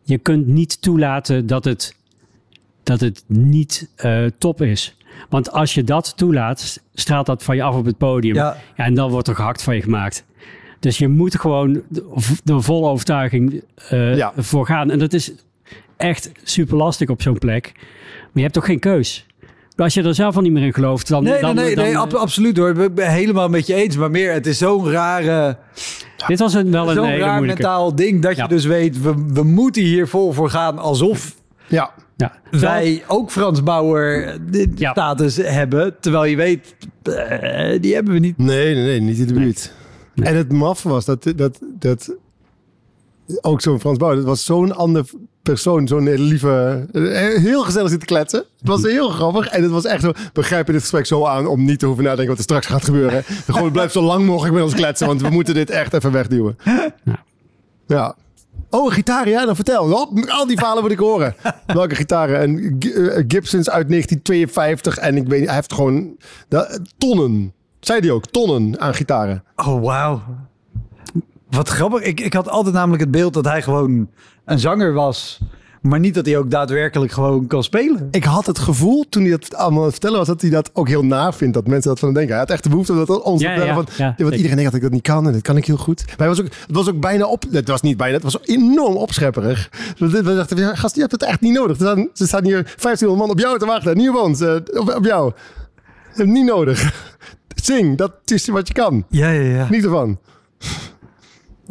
je kunt niet toelaten dat het, dat het niet uh, top is. Want als je dat toelaat, straalt dat van je af op het podium. Ja. ja en dan wordt er gehakt van je gemaakt. Dus je moet gewoon de volle overtuiging uh, ja. voor gaan. En dat is echt super lastig op zo'n plek. Maar je hebt toch geen keus? Als je er zelf al niet meer in gelooft, dan... Nee, dan, nee, nee, absoluut hoor. Ik ben helemaal met je eens. Maar meer, het is zo'n rare... Dit was een, wel een Zo'n hele raar moeilijke. mentaal ding dat je dus weet, we, we moeten hier vol voor gaan alsof ja. Ja. wij ook Frans Bauer de Ja. status hebben. Terwijl je weet, eh, die hebben we niet. Nee, nee, nee, niet in de buurt. En het maf was dat, dat, dat ook zo'n Frans Bauer, dat was zo'n ander persoon, zo'n hele lieve, eh, heel gezellig zitten kletsen. Het was heel grappig en het was echt zo, begrijpen dit gesprek zo aan om niet te hoeven nadenken wat er straks gaat gebeuren. Gewoon blijf zo lang mogelijk met ons kletsen, want we moeten dit echt even wegduwen. Ja. Oh, een gitaar, ja, dan vertel. Al die verhalen wil ik horen. Welke gitaren? En uh, Gibsons uit 1952 en ik weet niet, hij heeft gewoon dat, tonnen, zei hij ook, tonnen aan gitaren. Oh, wauw. Wat grappig. Ik, ik had altijd namelijk het beeld dat hij gewoon een zanger was. Maar niet dat hij ook daadwerkelijk gewoon kan spelen. Ik had het gevoel toen hij dat allemaal aan het vertellen was, dat hij dat ook heel na vindt. Dat mensen dat van hem denken. Hij had echt de behoefte om dat ons te vertellen. ja, van, ja, want zeker. iedereen denkt dat ik dat niet kan en dat kan ik heel goed. Maar hij was ook, het was ook bijna op. Het was niet bijna, het was enorm opschepperig. Dus We dachten, ja, gast, je hebt het echt niet nodig. Er staan, er staan hier 1500 man op jou te wachten. Niet op ons, eh, op, op jou. Niet nodig. Zing, dat is wat je kan. Ja, ja, ja. Niet ervan.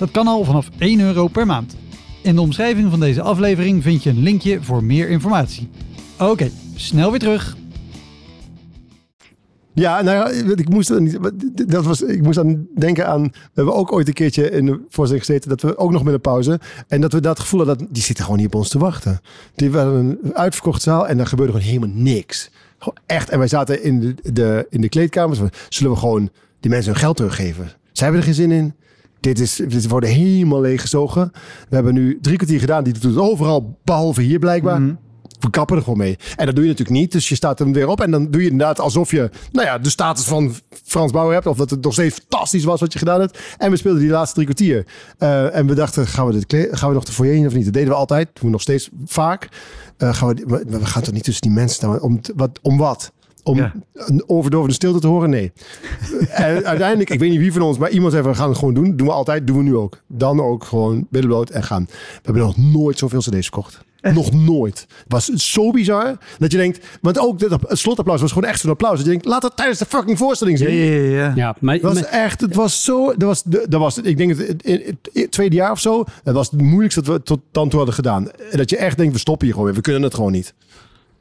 Dat kan al vanaf 1 euro per maand. In de omschrijving van deze aflevering vind je een linkje voor meer informatie. Oké, snel weer terug. Ja, nou ik moest, dat was, ik moest aan denken aan... We hebben ook ooit een keertje in de voorstelling gezeten... dat we ook nog met een pauze... en dat we dat gevoel hadden... die zitten gewoon niet op ons te wachten. Die waren een uitverkochte zaal... en daar gebeurde gewoon helemaal niks. Gewoon echt. En wij zaten in de, in de kleedkamers... zullen we gewoon die mensen hun geld teruggeven? Zij hebben er geen zin in. Dit is, dit worden helemaal leeggezogen. We hebben nu drie kwartier gedaan. Die doet het overal, behalve hier blijkbaar we kappen er gewoon mee. En dat doe je natuurlijk niet. Dus je staat hem weer op. En dan doe je inderdaad alsof je nou ja, de status van Frans Bauer hebt. Of dat het nog steeds fantastisch was wat je gedaan hebt. En we speelden die laatste drie kwartier. Eh, en we dachten, gaan we, dit gaan we nog de foyer in of niet? Dat deden we altijd. Doen we nog steeds vaak. Eh, gaan we, we, we gaan toch niet tussen die mensen staan? Om, wat, om wat? Om Ja. een overdovende stilte te horen? Nee. en uiteindelijk, ik weet niet wie van ons, maar iemand zei van, we gaan het gewoon doen. Doen we altijd, doen we nu ook. Dan ook gewoon billen bloot en gaan. We hebben nog nooit zoveel cd's verkocht. Nog nooit. Het was zo bizar dat je denkt, want ook dit, het slotapplaus was gewoon echt zo'n applaus. Dat je denkt, laat dat tijdens de fucking voorstelling Ja, zien. ja, ja, ja. Ja, maar, Het was maar- echt, het was zo, dat was, dat was ik denk het, het, het- het tweede jaar of zo, dat was het moeilijkste dat we tot dan toe hadden gedaan. En dat je echt denkt, we stoppen hier gewoon weer, we kunnen het gewoon niet.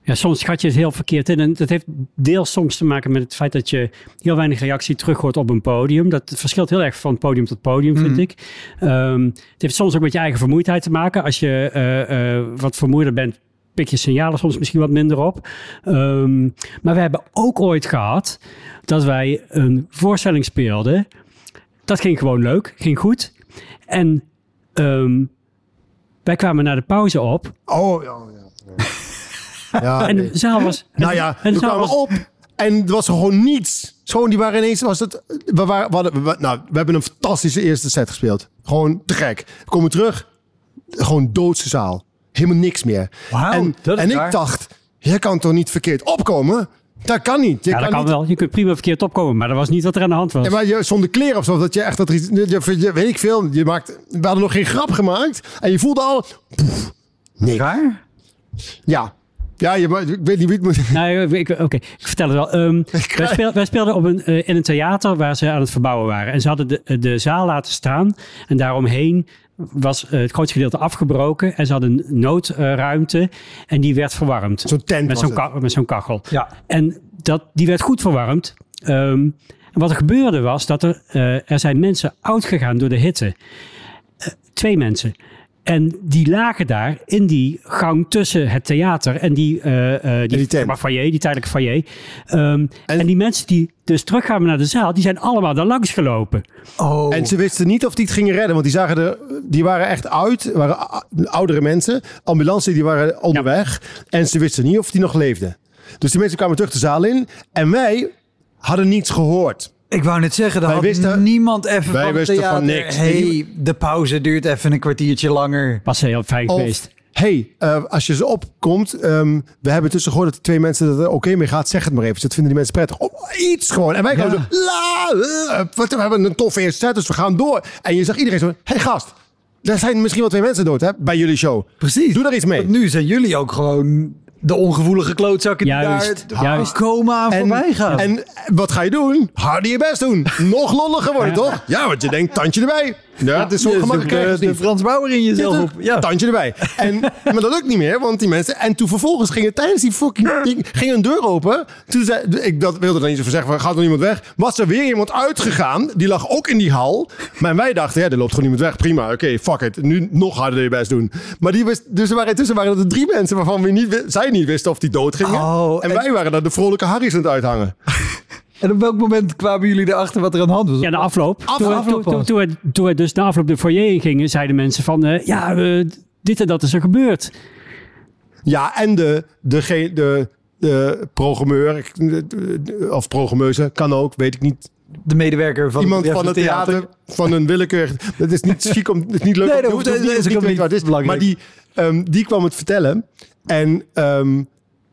Ja, soms schat je het heel verkeerd in. En dat heeft deels soms te maken met het feit dat je heel weinig reactie terug hoort op een podium. Dat verschilt heel erg van podium tot podium, vind ik. Ehm, het heeft soms ook met je eigen vermoeidheid te maken. Als je eh, eh, wat vermoeider bent, pik je signalen soms misschien wat minder op. Ehm, maar we hebben ook ooit gehad dat wij een voorstelling speelden. Dat ging gewoon leuk, ging goed. En ehm, wij kwamen naar de pauze op. Oh, ja. En de zaal was... Nou ja, en zaal kwamen was, op en er was gewoon niets. Gewoon, die waren ineens, was het, we, waren, we, hadden, we- nou, we hebben een fantastische eerste set gespeeld. Gewoon te gek. We komen terug, gewoon doodse zaal. Helemaal niks meer. En dat is en ik dacht, je kan toch niet verkeerd opkomen? Dat kan niet. Je Ja, dat kan niet, wel. Je kunt prima verkeerd opkomen, maar dat was niet wat er aan de hand was. Ja, maar je, zonder kleren of zo, dat je echt dat je, je- weet ik veel, je maakt, we hadden nog geen grap gemaakt en je voelde al, poef, nee, Raar? ja, ja, je, ik weet niet wie het moet. Nou, ik- Oké, ik vertel het wel. Ehm, wij, speel- wij speelden op een, eh, in een theater waar ze aan het verbouwen waren. En ze hadden de, de zaal laten staan. En daaromheen was eh, het grootste gedeelte afgebroken. En ze hadden een noodruimte. en die werd verwarmd. Zo'n tent met zo'n, het. ka- met zo'n kachel. Ja. En dat, die werd goed verwarmd. Ehm, en wat er gebeurde was dat er, eh, er zijn mensen oud gegaan door de hitte. Eh, twee mensen. En die lagen daar in die gang tussen het theater en die, eh, eh, die, die tent. maar foyer, die tijdelijke foyer. Ehm, en, En- die mensen die dus teruggamen naar de zaal, die zijn allemaal daar langs gelopen. Oh. En ze wisten niet of die het gingen redden, want die zagen er, die waren echt oud, waren oudere mensen. Ambulance die waren onderweg en ze wisten niet of die nog leefden. Dus die mensen kwamen terug de zaal in en wij hadden niets gehoord. Ik wou net zeggen, Wij had wisten- niemand even wij van wisten van niks. hey, de pauze duurt even een kwartiertje langer. Was heel fijn geweest. hey, eh, als je ze opkomt, ehm, we hebben tussen gehoord dat twee mensen dat er oké mee gaat, zeg het maar even. Dat vinden die mensen prettig. Oh, iets gewoon. En wij gaan Ja. zo, la, eh, wat, we hebben een toffe eerste set, dus we gaan door. En je zag iedereen zo, hey gast, er zijn misschien wel twee mensen dood hè, bij jullie show. Precies. Doe daar iets mee. Want nu zijn jullie ook gewoon de ongevoelige klootzakken die Juist, daar juist. komen aan voorbij gaan. En wat ga je doen? Harder je best doen. Nog lolliger worden, toch? Ja, want je denkt, tandje erbij. Ja, het is zo gemakkelijk. de, de. Frans Bauer in jezelf Ja, op. Ja. Tandje erbij. En, maar dat lukt niet meer, want die mensen... En toen vervolgens gingen tijdens die fucking ding... ging een deur open. Toen zei... Ik dat, wilde er niet over zeggen, van, gaat er iemand weg? Was er weer iemand uitgegaan. Die lag ook in die hal. Maar wij dachten, ja, er loopt gewoon iemand weg. Prima, oké, fuck it. Nu nog harder je best doen. Maar die dus er waren, intussen waren er drie mensen... waarvan we niet, zij niet wisten of die dood gingen. Oh, en, en- wij waren daar de vrolijke Harry's aan het uithangen. En op welk moment kwamen jullie erachter wat er aan de hand was? Ja, de afloop. Af- toen, afloop toen, we, toen we dus de afloop de foyer in gingen, zeiden mensen van... eh, ja, eh, dit en dat is er gebeurd. Ja, en de, de, de, de, de programmeur, of programmeuse, kan ook, weet ik niet. de medewerker van Iemand ja, van het theater, van een willekeurig. Het is niet chic om, het is niet leuk Nee, om dat hoeft hoeft- niet, dat is niet het is. belangrijk. Maar die, ehm, die kwam het vertellen. En ehm,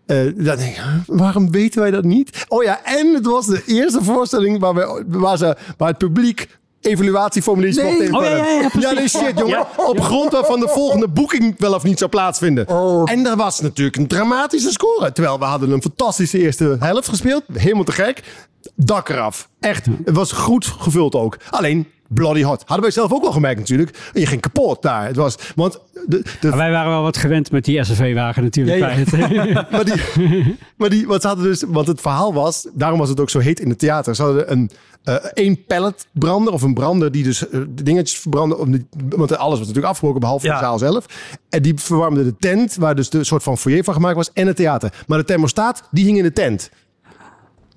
eh, dan denk ik, waarom weten wij dat niet? Oh ja, en het was de eerste voorstelling waar, we, waar, ze, waar het publiek evaluatieformuliers Nee. Oh, ja, ja, ja, precies. ja, nee, shit, jongen. Ja. Op grond waarvan de volgende boeking wel of niet zou plaatsvinden. Oh. En er was natuurlijk een dramatische score. Terwijl we hadden een fantastische eerste helft gespeeld. Helemaal te gek. Dak eraf. Echt. Het was goed gevuld ook. Alleen bloody hot. Hadden wij zelf ook wel gemerkt natuurlijk. Je ging kapot daar. Het was, want de, de, wij waren wel wat gewend met die SRV-wagen natuurlijk. Ja, bij het- maar die, maar die, wat ze hadden dus, want het verhaal was, daarom was het ook zo heet in het theater. Ze hadden een eh één palletbrander of een brander die dus de dingetjes verbrandde. Om die, want alles was natuurlijk afgebroken behalve Ja. de zaal zelf. En die verwarmde de tent waar dus de soort van foyer van gemaakt was en het theater. Maar de thermostaat die hing in de tent.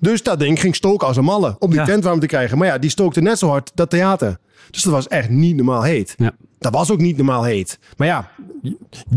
Dus dat ding ging stoken als een malle om die Ja. tent warm te krijgen. Maar ja, die stookte net zo hard dat theater. Dus dat was echt niet normaal heet. Ja. Dat was ook niet normaal heet. Maar ja,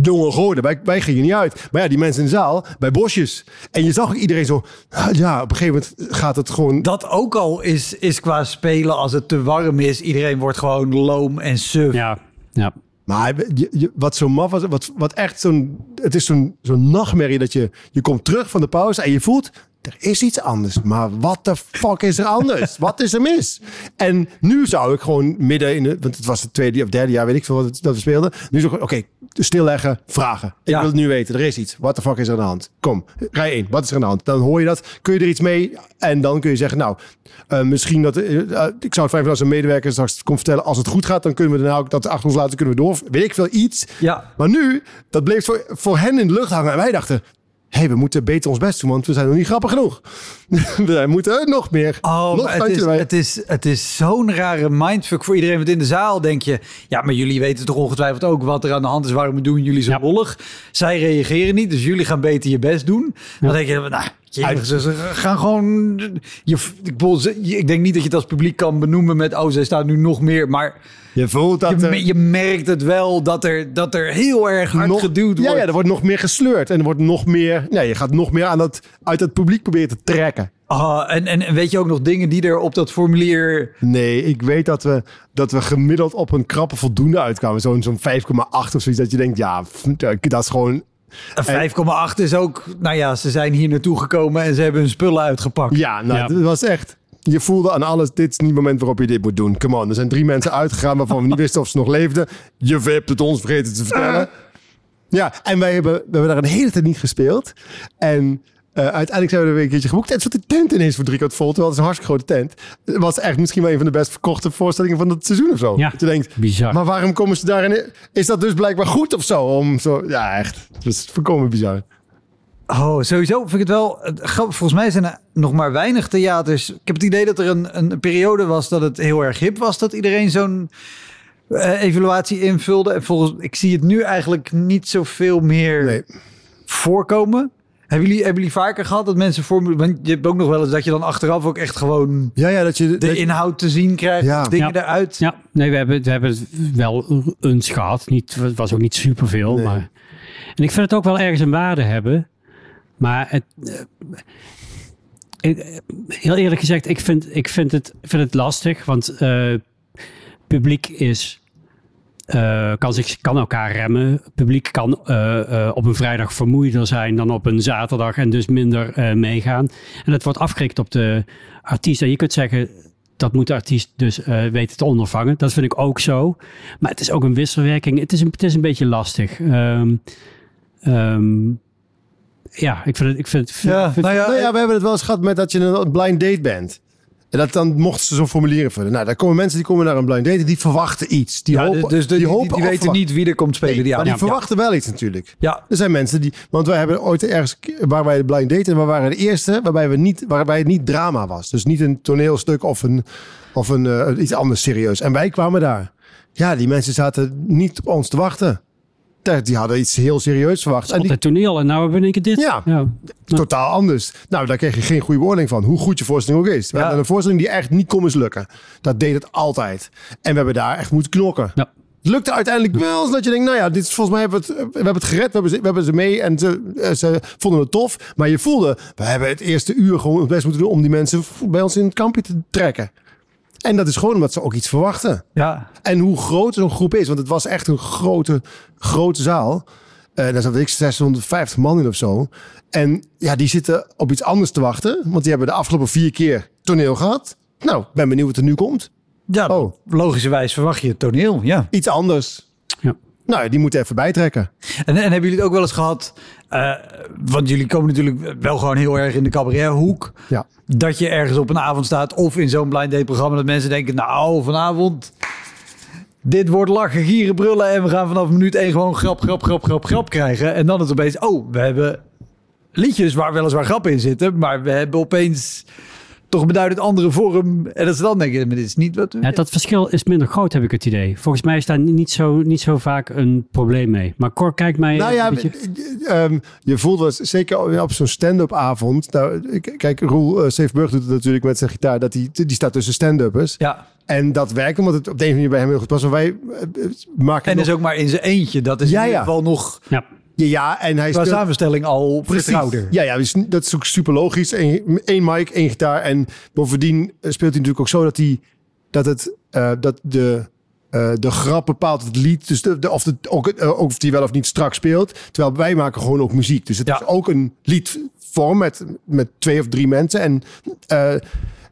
jonge goden, wij, wij gingen niet uit. Maar ja, die mensen in de zaal, bij bosjes. En je zag ook iedereen zo... ah, Ja, op een gegeven moment gaat het gewoon... Dat ook al is, is qua spelen als het te warm is. Iedereen wordt gewoon loom en suf. ja, ja. Maar je, je- wat zo maf was, wat, wat echt zo'n... Het is zo'n zo'n nachtmerrie dat je... Je komt terug van de pauze en je voelt... er is iets anders. Maar wat de fuck is er anders? wat is er mis? En nu zou ik gewoon midden in de... Want het was het tweede of derde jaar, weet ik veel wat het, dat we speelden. Nu zou ik oké, stilleggen, vragen. Ik Ja. wil het nu weten. Er is iets. Wat de fuck is er aan de hand? Kom, rij 1. Wat is er aan de hand? Dan hoor je dat. Kun je er iets mee? En dan kun je zeggen, nou, eh, misschien dat... eh, eh, ik zou het fijn vinden als een medewerker straks komt vertellen... als het goed gaat, dan kunnen we daarna ook dat achter ons laten. Kunnen we door. Weet ik veel, iets. Ja. Maar nu, dat bleef voor, voor hen in de lucht hangen. En wij dachten, hey, we moeten beter ons best doen, want we zijn nog niet grappig genoeg. we moeten nog meer. Oh, nog het is, erbij. het is, het is zo'n rare mindfuck voor iedereen. Want in de zaal denk je... Ja, maar jullie weten toch ongetwijfeld ook wat er aan de hand is. Waarom doen jullie zo Ja. lollig? Zij reageren niet, dus jullie gaan beter je best doen. Dan denk je, nou... jezus, ze gaan gewoon... Je, ik, bedoel, ik denk niet dat je het als publiek kan benoemen met... Oh, zij staan nu nog meer. Maar je voelt dat je, er je merkt het wel dat er, dat er heel erg hard nog, geduwd ja, wordt. ja, er wordt nog meer gesleurd. En er wordt nog meer... Nee, je gaat nog meer aan dat, uit het publiek proberen te trekken. Ah, en, en, en weet je ook nog dingen die er op dat formulier... Nee, ik weet dat we, dat we gemiddeld op een krappe voldoende uitkwamen. Zo'n zo'n 5,8 of zoiets. Dat je denkt, ja, dat is gewoon... Een 5,8 is ook... Nou ja, ze zijn hier naartoe gekomen en ze hebben hun spullen uitgepakt. Ja, nou, Ja. het was echt... Je voelde aan alles, dit is niet het moment waarop je dit moet doen. Come on, er zijn drie mensen uitgegaan waarvan we niet wisten of ze nog leefden. Je hebt het ons vergeten te vertellen. Ja, en wij hebben, we hebben daar een hele tijd niet gespeeld. En eh, uiteindelijk zijn we er weer een keertje geboekt. En het zat de tent ineens voor drie kwart vol. Terwijl het is een hartstikke grote tent. Het was echt misschien wel een van de best verkochte voorstellingen van het seizoen of zo. Ja, Dat je denkt, bizar. maar waarom komen ze daarin? Is dat dus blijkbaar goed of zo? Om zo ja, echt. Het is voorkomen bizar. Oh, sowieso vind ik het wel... Volgens mij zijn er nog maar weinig theaters. Ik heb het idee dat er een, een periode was dat het heel erg hip was. Dat iedereen zo'n eh, evaluatie invulde. En volgens ik zie het nu eigenlijk niet zoveel meer Nee. voorkomen. Hebben jullie, hebben jullie vaker gehad dat mensen voor... Want je hebt ook nog wel eens dat je dan achteraf ook echt gewoon Ja, ja, dat je... de dat- inhoud te zien krijgt. Ja. dingen Ja. eruit. Ja, nee, we hebben, we hebben het wel eens gehad. Niet, het was ook niet superveel. Nee. Maar, en ik vind het ook wel ergens een waarde hebben. Maar het, eh, ik- heel eerlijk gezegd, ik vind, ik vind, het, vind het lastig. Want eh, publiek is, eh, kan, zich, kan elkaar remmen. Publiek kan eh, eh, op een vrijdag vermoeider zijn dan op een zaterdag. En dus minder eh, meegaan. En dat wordt afgerekend op de artiest. En je kunt zeggen, dat moet de artiest dus eh, weten te ondervangen. Dat vind ik ook zo. Maar het is ook een wisselwerking. Het is een, het is een beetje lastig. Ehm, ehm, ja, ik vind het... Ik vind, het- Ja, vind- nou ja, Nou ja, we hebben het wel eens gehad met dat je een blind date bent. En dat dan mochten ze zo'n formulier invullen. Nou, daar komen mensen die komen naar een blind date die verwachten iets. Die Ja, hopen, dus dus de- die, die, of weten niet wie er komt spelen. Nee, die maar die verwachten wel iets natuurlijk. Ja, Er zijn mensen die... Want wij hebben ooit ergens... Waar wij de blind date en we waren de eerste waarbij, we niet, waarbij het niet drama was. Dus niet een toneelstuk of, een, of een, eh, iets anders serieus. En wij kwamen daar. Ja, die mensen zaten niet op ons te wachten. Die hadden iets heel serieus verwacht. En die, altijd toneel en nou hebben we in één keer dit. Ja. ja. totaal anders. Nou, daar kreeg je geen goede beoordeling van. Hoe goed je voorstelling ook is. We Ja. hadden een voorstelling die echt niet kon mislukken. Dat deed het altijd. En we hebben daar echt moeten knokken. Ja. Het lukte uiteindelijk wel, zodat je denkt, nou ja, dit is volgens mij hebben we het, we hebben het gered, we hebben, ze, we hebben ze mee en ze, eh, ze vonden het tof. Maar je voelde, we hebben het eerste uur gewoon het best moeten doen om die mensen bij ons in het kampje te trekken. En dat is gewoon omdat ze ook iets verwachten. ja. En hoe groot zo'n groep is, want het was echt een grote, grote zaal. Eh daar zat ik 650 man in of zo. En ja, die zitten op iets anders te wachten. Want die hebben de afgelopen vier keer toneel gehad. Nou, ben benieuwd wat er nu komt. ja Oh. logischerwijs verwacht je het toneel. Ja. Iets anders. Nou, die moeten even bijtrekken. En, en hebben jullie het ook wel eens gehad? eh, want jullie komen natuurlijk wel gewoon heel erg in de cabarethoek. Ja. Dat je ergens op een avond staat of in zo'n blind date programma dat mensen denken, nou vanavond dit wordt lachen, gieren, brullen en we gaan vanaf minuut één gewoon grap, grap, grap, grap, grap krijgen. En dan is het opeens, oh, we hebben liedjes waar weliswaar grappen in zitten, maar we hebben opeens toch een beduidend andere vorm. En dat ze dan denken, maar dit is niet wat. Ja, dat verschil is minder groot, heb ik het idee. Volgens mij is daar niet zo, niet zo vaak een probleem mee. Maar Cor, kijk mij Nou ja, een beetje... ehm, je voelt wel, eens, zeker op zo'n stand-up avond. Nou, kijk, Roel uh, Seefburg doet het natuurlijk met zijn gitaar. Dat die, die staat tussen stand-uppers. Ja, En dat werkt omdat het op de een of andere manier bij hem heel goed past. Maar wij eh, maken en nog- is ook maar in zijn eentje. Dat is Ja, in ieder ja. geval nog Ja, Ja, en hij speelt... samenstelling al Precies. vertrouwder. Ja, ja dus dat is ook super logisch. Eén één mic, één gitaar. En bovendien speelt hij natuurlijk ook zo dat, hij, dat, het, eh, dat de eh, de grap bepaalt het lied. Dus de, de, of, de, ook, uh, of die wel of niet strak speelt. Terwijl wij maken gewoon ook muziek. Dus het is ook een liedvorm met, met twee of drie mensen. En,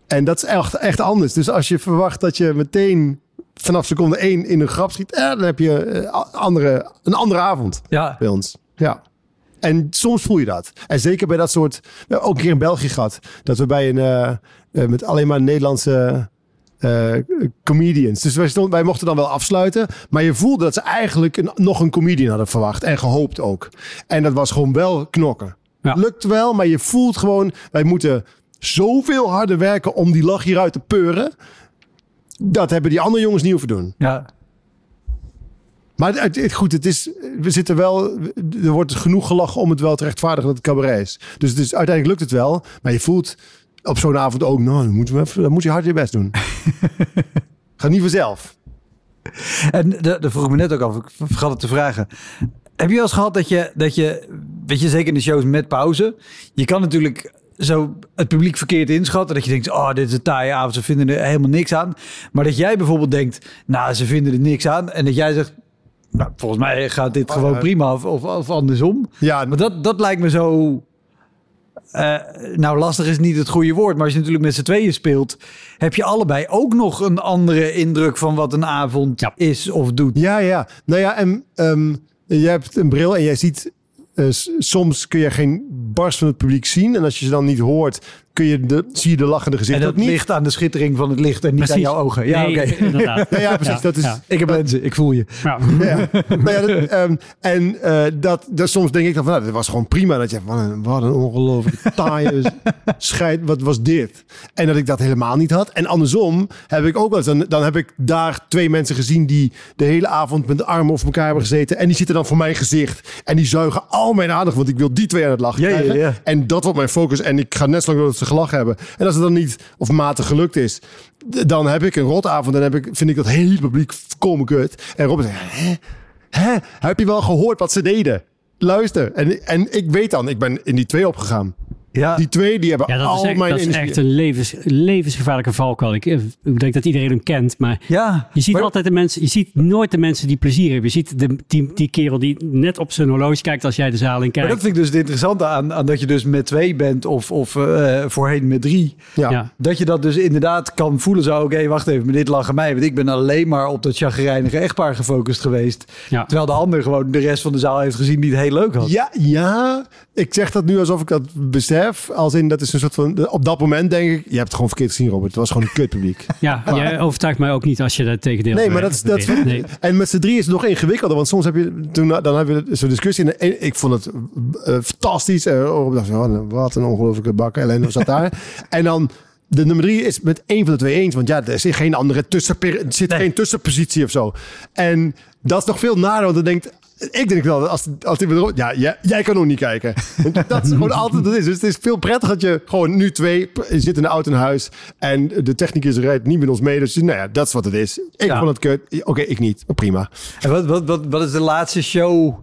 en dat is echt, echt anders. Dus als je verwacht dat je meteen vanaf seconde één in een grap schiet... dan heb je andere, een andere avond ja. bij ons. Ja. En soms voel je dat. En zeker bij dat soort... Ook een keer in België gehad. Dat we bij een... met alleen maar Nederlandse uh, comedians. Dus wij, mochten dan wel afsluiten. Maar je voelde dat ze eigenlijk een, nog een comedian hadden verwacht. En gehoopt ook. En dat was gewoon wel knokken. Ja. Lukt wel, maar je voelt gewoon... Wij moeten zoveel harder werken om die lach hieruit te peuren. Dat hebben die andere jongens niet hoeven doen. Ja. Maar het, het, goed, het is, we zitten wel, er wordt genoeg gelachen om het wel te rechtvaardigen dat het cabaret is. Dus het is, uiteindelijk lukt het wel, maar je voelt op zo'n avond ook, nou, dan, moeten we even, dan moet je hard je best doen. Ga niet vanzelf. En daar vroeg me net ook af, ik vergat het te vragen. Heb je wel eens gehad dat je, dat je, weet je, zeker in de shows met pauze, je kan natuurlijk zo het publiek verkeerd inschatten. Dat je denkt, oh, dit is een taaie avond, ze vinden er helemaal niks aan. Maar dat jij bijvoorbeeld denkt, nou, ze vinden er niks aan. En dat jij zegt, nou, volgens mij gaat dit gewoon prima of, of, of andersom. Ja, maar dat, dat lijkt me zo uh, nou, lastig is niet het goede woord, maar als je natuurlijk met z'n tweeën speelt, heb je allebei ook nog een andere indruk van wat een avond is of doet. Ja, ja. Nou ja, en um, jij hebt een bril en jij ziet soms kun je geen barst van het publiek zien. En als je ze dan niet hoort, kun je de, zie je de lachende gezicht en dat niet. ligt aan de schittering van het licht en niet aan jouw ogen. Ja, nee, oké. Okay. Ja, ja, precies. Dat is, ja. Ik heb lenzen, ik voel je. Ja. ja. nou ja dat, um, en uh, dat, dat, soms denk ik dan van, nou, dat was gewoon prima. Dat je wat een, wat een ongelooflijk taaie scheid. Wat was dit? En dat ik dat helemaal niet had. En andersom heb ik ook wel eens, dan, dan heb ik daar twee mensen gezien die de hele avond met de armen over elkaar hebben gezeten. En die zitten dan voor mijn gezicht. En die zuigen al mijn aandacht, want ik wil die twee aan het lachen ja, krijgen. Ja, ja. En dat wordt mijn focus. En ik ga net zo lang dat ze hebben. En als het dan niet of matig gelukt is, dan heb ik een rotavond. Dan heb ik, vind ik dat hele publiek komen kut. En Robin zegt, hè? Hè? Heb je wel gehoord wat ze deden? Luister. En, en ik weet dan, ik ben in die twee opgegaan. Ja. Die twee die hebben ja, dat al is echt, mijn dat is energie. echt een levens, levensgevaarlijke valkuil. Ik, ik denk dat iedereen hem kent, maar Ja, je ziet maar- altijd de mensen, je ziet nooit de mensen die plezier hebben. Je ziet de, die, die kerel die net op zijn horloge kijkt als jij de zaal in Maar kijkt. dat vind ik dus het interessante aan, aan dat je dus met twee bent of, of eh, voorheen met drie. Ja. Ja. Dat je dat dus inderdaad kan voelen zo, oké, wacht even, maar dit lachen mij. Want ik ben alleen maar op dat chagrijnige echtpaar gefocust geweest. Ja. Terwijl de ander gewoon de rest van de zaal heeft gezien die het heel leuk had. Ja, ja, ik zeg dat nu alsof ik dat besef. Als in, dat is een soort van... Op dat moment denk ik, je hebt het gewoon verkeerd gezien, Robert. Het was gewoon een kutpubliek. Ja, jij overtuigt mij ook niet als je dat tegendeel Nee, maar dat is... Dat, is- beweert. Nee. En met z'n drie is het nog ingewikkelder. Want soms heb je... Toen, dan hebben we zo'n discussie. En ik vond het eh, fantastisch. Uh, Robert dacht, oh, wat een ongelofelijke bak. Ellen zat daar. en dan... De nummer drie is met één van de twee eens. Want ja, er zit geen andere tussen, er zit geen tussenpositie of zo. En dat is nog veel nader. Want dan denkt... Ik denk wel, als, als die erop- ja, jij, jij kan ook niet kijken. Dat is gewoon altijd het is. Dus het is veel prettiger dat je gewoon nu twee... Zit in de auto in huis en de technicus rijdt niet met ons mee. Dus nou ja, dat is wat het is. Ik Ja. vond het kut. Oké, ik niet. Prima. En wat, wat, wat, wat is de laatste show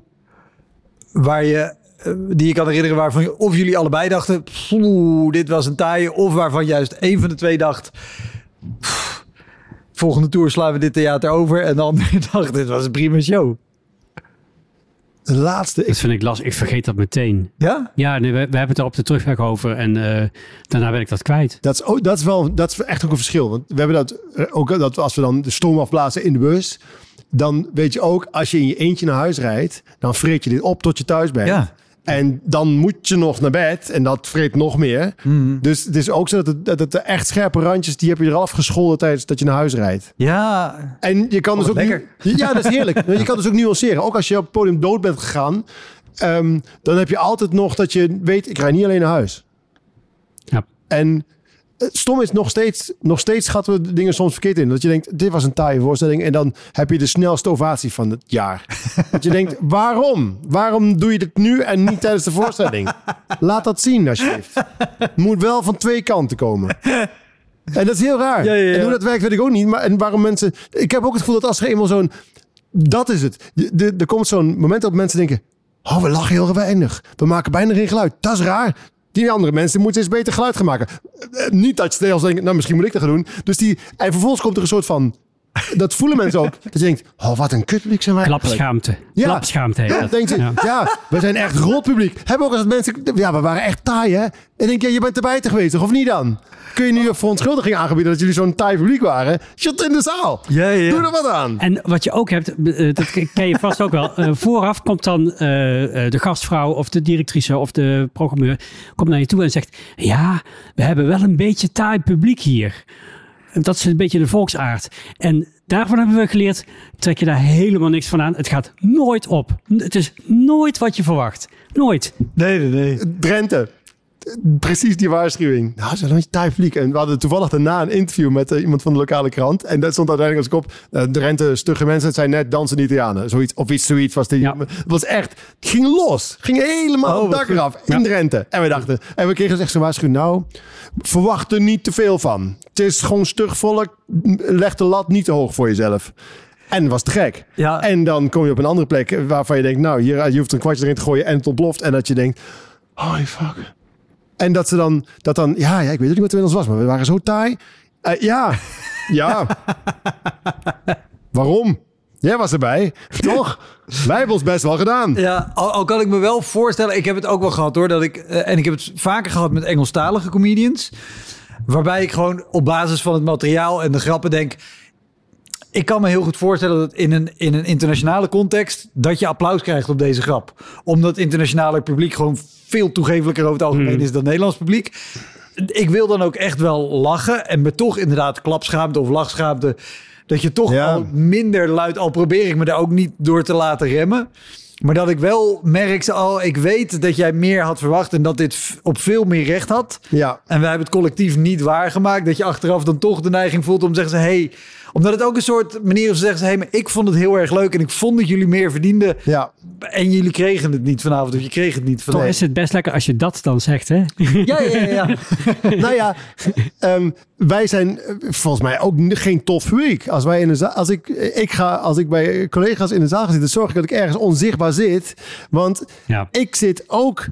waar je, eh, die je kan herinneren waarvan je, of jullie allebei dachten, "Poeh, dit was een taaie, of waarvan juist één van de twee dacht, "Pff, volgende tour slaan we dit theater over, en andere dacht, dit was een prima show. De laatste. Dat vind ik lastig. Ik vergeet dat meteen. Ja? Ja, nee, we, we hebben het er op de terugweg over en eh, daarna ben ik dat kwijt. dat, is, ook, dat, is wel, dat is echt ook een verschil. Want we hebben dat eh, ook dat als we dan de stoom afblazen in de bus. Dan weet je ook, als je in je eentje naar huis rijdt, dan vreet je dit op tot je thuis bent. Ja. En dan moet je nog naar bed en dat vreet nog meer. Mhm. Dus het is ook zo dat, het, dat het de echt scherpe randjes, die heb je eraf gescholden tijdens dat je naar huis rijdt. Ja. En je kan Oh, dus ook nu- Ja, dat is heerlijk. je kan dus ook nuanceren. Ook als je op het podium dood bent gegaan, ehm, dan heb je altijd nog dat je weet, ik rij niet alleen naar huis. Ja. En stom is nog steeds, nog steeds schatten we dingen soms verkeerd in. Dat je denkt, dit was een taaie voorstelling. En dan heb je de snelste ovatie van het jaar. dat je denkt, waarom? Waarom doe je dit nu en niet tijdens de voorstelling? Laat dat zien, alsjeblieft. Het moet wel van twee kanten komen. En dat is heel raar. Ja, ja, ja. En hoe dat werkt, weet ik ook niet. Maar en waarom mensen... Ik heb ook het gevoel dat als er eenmaal zo'n... Dat is het. Er komt zo'n moment dat mensen denken... Oh, we lachen heel weinig. We maken bijna geen geluid. Dat is raar. Die andere mensen moeten eens beter geluid gaan maken. Eh, eh, Niet dat je zelfs denkt, nou misschien moet ik dat gaan doen. Dus die, en vervolgens komt er een soort van dat voelen mensen ook. Dat je denkt, oh, wat een kutpubliek zijn wij. Klapschaamte. Ja. Klapschaamte Ja, dat. denk je, Ja. ja. we zijn echt rot publiek. Hebben ook als mensen, ja, we waren echt taai, hè? En denk je, je bent erbij te geweest, toch? Of niet dan? Kun je nu een verontschuldiging aangebieden dat jullie zo'n taai publiek waren? Zit in de zaal. Ja, ja. Doe er wat aan. En wat je ook hebt, eh, dat ken je vast ook wel. eh, vooraf komt dan eh, eh, de gastvrouw of de directrice of de programmeur komt naar je toe en zegt: Ja, we hebben wel een beetje taai publiek hier. Dat is een beetje de volksaard. En daarvan hebben we geleerd: trek je daar helemaal niks van aan. Het gaat nooit op. Het is nooit wat je verwacht. Nooit. Nee, nee, nee. Drenthe. Precies die waarschuwing. Nou, ze een taai publiek. En we hadden toevallig daarna een interview met eh, iemand van de lokale krant. En dat stond uiteindelijk als kop. eh Drenthe, stugge mensen, het zijn net dansende Italianen. Zoiets, of iets zoiets was die. Ja. Het was echt, het ging los. Het ging helemaal Oh, dak eraf in Drenthe. En we dachten, en we kregen echt zo'n waarschuwing. Nou, verwacht er niet te veel van. Het is gewoon stug volk. Leg de lat niet te hoog voor jezelf. En was te gek. Ja. En dan kom je op een andere plek waarvan je denkt, nou, hier, je hoeft een kwartje erin te gooien en het ontploft. En dat je denkt, holy fuck. En dat ze dan, dat dan, ja, ja ik weet niet wat er met ons was, maar we waren zo taai. Eh, ja, ja. Waarom? Jij was erbij, toch? Wij hebben ons best wel gedaan. Ja, al, al kan ik me wel voorstellen, ik heb het ook wel gehad hoor, dat ik, eh, en ik heb het vaker gehad met Engelstalige comedians, waarbij ik gewoon op basis van het materiaal en de grappen denk, ik kan me heel goed voorstellen dat in een, in een internationale context, dat je applaus krijgt op deze grap. Omdat het internationale publiek gewoon veel toegevelijker over het algemeen is dan het Nederlands publiek. Ik wil dan ook echt wel lachen en me toch inderdaad klapschaamte of lachschaamte, dat je toch Ja. al minder luid, al probeer ik me daar ook niet door te laten remmen. Maar dat ik wel merk, ze al, ik weet dat jij meer had verwacht en dat dit op veel meer recht had. Ja. En wij hebben het collectief niet waargemaakt. Dat je achteraf dan toch de neiging voelt om te zeggen: hé, hey, omdat het ook een soort manier is te zeggen: hé, hey, maar ik vond het heel erg leuk en ik vond dat jullie meer verdienden. Ja, En jullie kregen het niet vanavond, of je kreeg het niet Toch vanavond. is het best lekker als je dat dan zegt, hè? Ja, ja, ja. ja. nou ja, ehm, wij zijn eh, volgens mij ook geen tof publiek. Als wij in de zaal, als ik, ik ga, als ik bij collega's in de zaal ga zitten, zorg ik dat ik ergens onzichtbaar zit. Want Ja. ik zit ook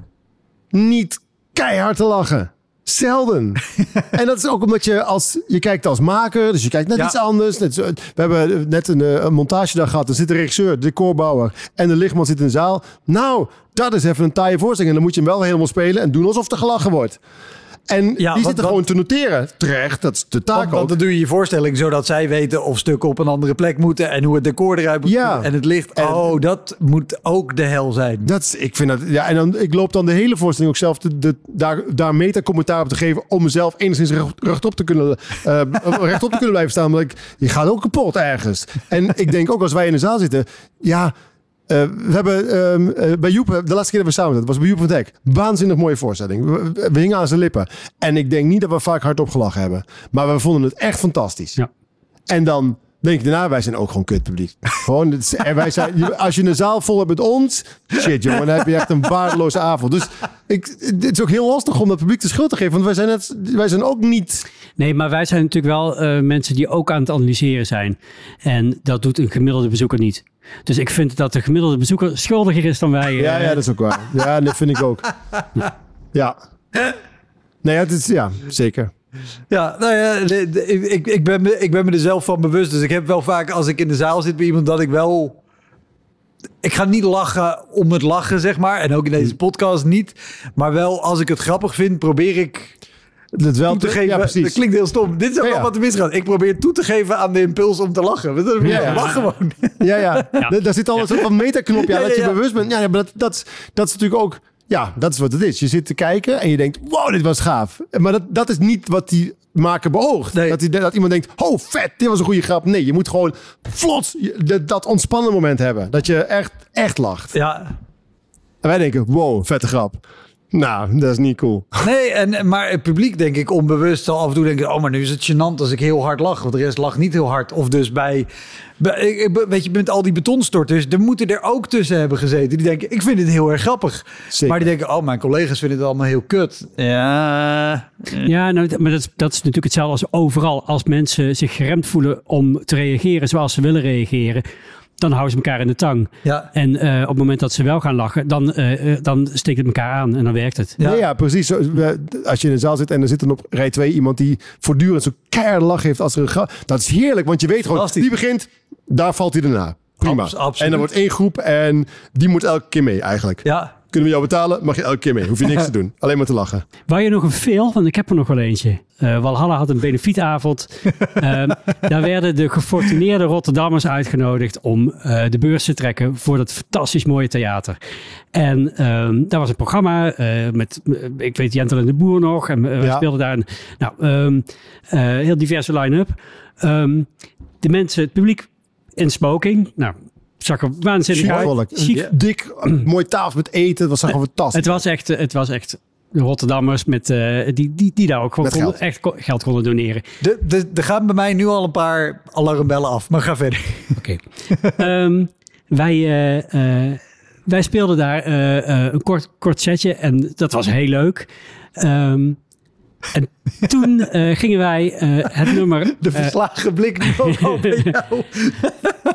niet keihard te lachen. Zelden. en dat is ook omdat je als je kijkt als maker, dus je kijkt net Ja. iets anders. Net we hebben net een, eh, een montagedag gehad. Er zit de regisseur, de decorbouwer en de lichtman zit in de zaal. Nou, dat is even een taaie voorstelling. En dan moet je hem wel helemaal spelen en doen alsof er gelachen wordt. En Ja, die zitten gewoon te noteren. Terecht, dat is de taak Want, dan doe je je voorstelling zodat zij weten of stukken op een andere plek moeten en hoe het decor eruit moet Ja. en het licht. En- oh, dat moet ook de hel zijn. Dat is, ik vind dat, ja, en dan, ik loop dan de hele voorstelling ook zelf de, de, daar, daar meta-commentaar op te geven. om mezelf enigszins recht, rechtop, te kunnen, eh, rechtop te kunnen blijven staan. Want ik, je gaat ook kapot ergens. En ik denk ook als wij in de zaal zitten, ja. Eh, we hebben ehm, eh, bij Joep, de laatste keer dat we samen zaten, was bij Joep van Dek. Waanzinnig mooie voorstelling. We hingen aan zijn lippen. En ik denk niet dat we vaak hardop gelachen hebben. Maar we vonden het echt fantastisch. Ja. En dan denk je daarna, wij zijn ook gewoon kutpubliek. Gewoon, het is- en wij zijn, als je een zaal vol hebt met ons, shit jongen, dan heb je echt een waardeloze avond. Dus ik, het is ook heel lastig om dat publiek de schuld te geven. Want wij zijn, net, wij zijn ook niet... Nee, maar wij zijn natuurlijk wel eh, mensen die ook aan het analyseren zijn. En dat doet een gemiddelde bezoeker niet. Dus ik vind dat de gemiddelde bezoeker schuldiger is dan wij. eh, Ja, ja, dat is ook waar. Ja, dat vind ik ook. Ja. Nee, ja, het is, ja, zeker. Ja, nou ja, de- de- ik, ik, ben me, ik ben me er zelf van bewust. Dus ik heb wel vaak als ik in de zaal zit bij iemand dat ik wel. Ik ga niet lachen om het lachen, zeg maar. En ook in deze podcast niet. Maar wel als ik het grappig vind, probeer ik Dat wel toe te geven. Ja, precies. Dat klinkt heel stom. Dit is ook Ja, wel ja. wat er misgaat. Ik probeer toe te geven aan de impuls om te lachen. Want dan Ja, ja. lach gewoon. Ja, ja. Da- Daar zit al een soort van metaknopje aan Ja, dat je bewust bent. Ja, ja, maar dat, dat, dat is natuurlijk ook... Ja, dat is wat het is. Je zit te kijken en je denkt, wow, dit was gaaf. Maar dat, dat is niet wat die maker beoogt. Nee. Dat, die, dat iemand denkt, oh vet, dit was een goede grap. Nee, je moet gewoon vlot dat ontspannen moment hebben. Dat je echt, echt lacht. Ja. En wij denken, wow, vette grap. Nou, dat is niet cool. Nee, en, maar het publiek denk ik onbewust zal af en toe denken... oh, maar nu is het gênant als ik heel hard lach. Want de rest lacht niet heel hard. Of dus bij... weet je, met al die betonstorters... er moeten er ook tussen hebben gezeten. Die denken, ik vind het heel erg grappig. Zeker. Maar die denken, oh, mijn collega's vinden het allemaal heel kut. Ja... Ja, nou, maar dat is, dat is natuurlijk hetzelfde als overal. Als mensen zich geremd voelen om te reageren zoals ze willen reageren, dan houden ze elkaar in de tang. Ja. En uh, op het moment dat ze wel gaan lachen, dan, uh, dan steekt het elkaar aan en dan werkt het. Ja, ja precies. Als je in een zaal zit en er zit dan op rij 2 iemand die voortdurend zo keihard lach heeft als er een grap. Dat is heerlijk, want je weet gewoon, die begint, daar valt hij erna. Prima. Abs en er wordt één groep en die moet elke keer mee eigenlijk. Ja. Kunnen we jou betalen? Mag je elke keer mee. Hoef je niks te doen. Alleen maar te lachen. Waar je nog een veel, want ik heb er nog wel eentje. Uh, Walhalla had een benefietavond. uh, daar werden de gefortuneerde Rotterdammers uitgenodigd om uh, de beurs te trekken voor dat fantastisch mooie theater. En ehm, daar was een programma met, ik weet Jentel en de Boer nog. En we ja. speelden daar een nou, um, heel diverse line-up. De mensen, het publiek in smoking. Nou, zag er waanzinnig uit. Chic. Dik, mooi tafel met eten. Het was gewoon fantastisch. Het was echt, het was echt de Rotterdammers met, uh, die, die, die daar ook gewoon konden, geld. echt geld konden doneren. De, de, er gaan bij mij nu al een paar alarmbellen af, maar ga verder. Oké. Okay. um, wij, uh, uh, wij speelden daar een kort, kort setje en dat was heel leuk. Um, en toen uh, gingen wij uh, het nummer... De verslagen blik nu ook al bij jou.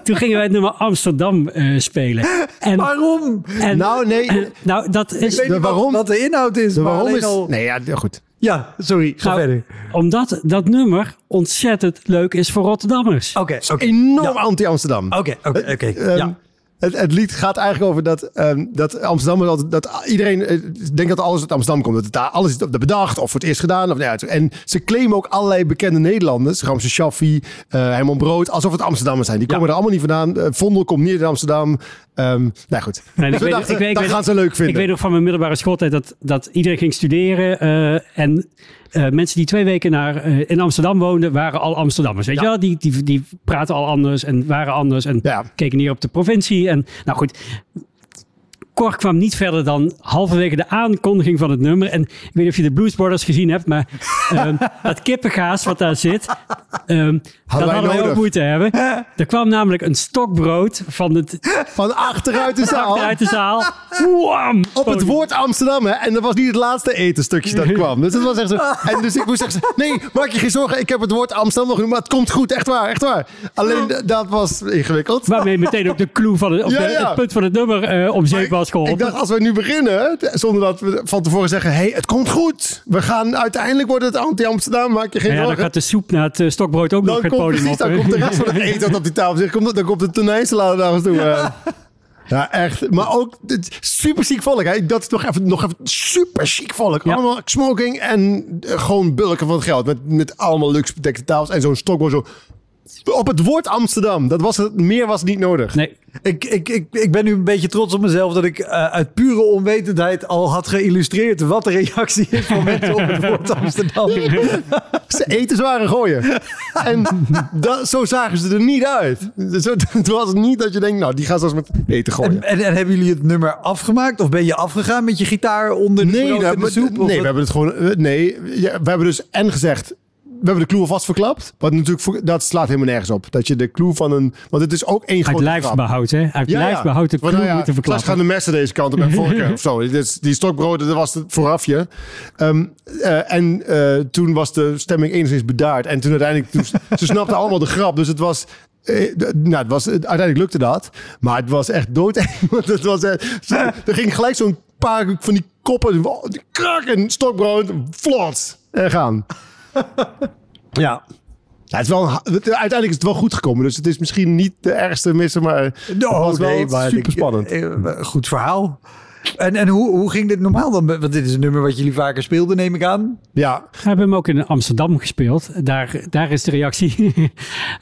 toen gingen wij het nummer Amsterdam uh, spelen. En, waarom? En, nou, nee. nou, dat is... Ik weet de waarom, wat de inhoud is. De waarom is... Al... Nee, ja, goed. Ja, sorry. Ga nou, verder. Omdat dat nummer ontzettend leuk is voor Rotterdammers. Oké. Okay, okay. Enorm ja. anti-Amsterdam. Oké, oké, oké. Ehm, ja. Het, het, lied gaat eigenlijk over dat, um, dat Amsterdam altijd, dat iedereen uh, denkt dat alles uit Amsterdam komt. Dat het daar alles is bedacht of voor het eerst gedaan. Of, nou ja, en ze claimen ook allerlei bekende Nederlanders. Ramse Shaffi, uh, Herman Brood, alsof het Amsterdammers zijn. Die komen er allemaal niet vandaan. Uh, Vondel komt niet uit Amsterdam. Um, nou goed. Nee, ik weet, dachten, ik weet, dat gaan ze leuk vinden. Ik weet nog van mijn middelbare schooltijd dat, dat iedereen ging studeren. en uh, mensen die twee weken naar, uh, in Amsterdam woonden, waren al Amsterdammers. Weet ja. je wel? Die, die, die praten al anders en waren anders en ja. keken neer op de provincie. En nou goed, Cor kwam niet verder dan halverwege de aankondiging van het nummer. En ik weet niet of je de Blues Brothers gezien hebt, maar um, dat kippengaas wat daar zit, um, hadden dat hadden wij ook moeten hebben. Er kwam namelijk een stokbrood van, het, van achteruit de zaal. Achteruit de zaal. Op het woord Amsterdam, hè? En dat was niet het laatste etenstukje dat kwam. Dus dat was echt zo. En dus ik moest zeggen, nee, maak je geen zorgen. Ik heb het woord Amsterdam nog genoemd, maar het komt goed. Echt waar, echt waar. Alleen dat was ingewikkeld. Waarmee meteen ook de clue van het, ja, ja. het punt van het nummer uh, om zeep was geholpen. Ik dacht, als we nu beginnen, zonder dat we van tevoren zeggen, hey, het komt goed. We gaan uiteindelijk worden het anti-Amsterdam, maak je geen ja, zorgen. dan gaat de soep naar het uh, stokbrood ook dan nog het podium precies, op. Dan komt de rest van het eten op die tafel zit. Komt, dan komt de tonijnsalade naar ons toe. Ja, echt. Maar ook super chic volk. Hè. Dat is nog even, nog even super chic volk. Ja. Allemaal smoking en gewoon bulken van het geld. Met, met allemaal luxe bedekte tafels en zo'n stokbrood zo op het woord Amsterdam. Dat was het, meer was niet nodig. Nee. Ik, ik, ik, ik ben nu een beetje trots op mezelf dat ik uh, uit pure onwetendheid al had geïllustreerd wat de reactie is van mensen op het woord Amsterdam. ze eten zware gooien. En dat, zo zagen ze er niet uit. Het was niet dat je denkt, nou, die gaan zelfs met eten gooien. En, en, hebben jullie het nummer afgemaakt? Of ben je afgegaan met je gitaar onder de, nee, de soep? Nee, we hebben het gewoon... Eh, nee, ja, we hebben dus en gezegd we hebben de clue alvast verklapt. Wat natuurlijk, dat slaat helemaal nergens op. Dat je de clue van een... Want het is ook één grote Uit lijfsbehoud, hè? Uit ja, lijfsbehoud de clue ja, moeten verklappen. gaan de messen deze kant op en vorken of zo. Die stokbroden, dat was het voorafje. Um, uh, en uh, toen was de stemming enigszins bedaard. En toen uiteindelijk... Toen, ze snapten allemaal de grap. Dus het was... Eh, nou, het was, uiteindelijk lukte dat. Maar het was echt dood. Want het was, eh, er ging gelijk zo'n paar van die koppen... Krak en stokbrood. Vlot. En gaan. ja. Ja, het is wel, uiteindelijk is het wel goed gekomen. Dus het is misschien niet de ergste missen, maar het was wel nee, super spannend. Eh, goed verhaal. En, en hoe, hoe ging dit normaal dan? Want dit is een nummer wat jullie vaker speelden, neem ik aan. Ja. We hebben hem ook in Amsterdam gespeeld. Daar, daar is de reactie uh,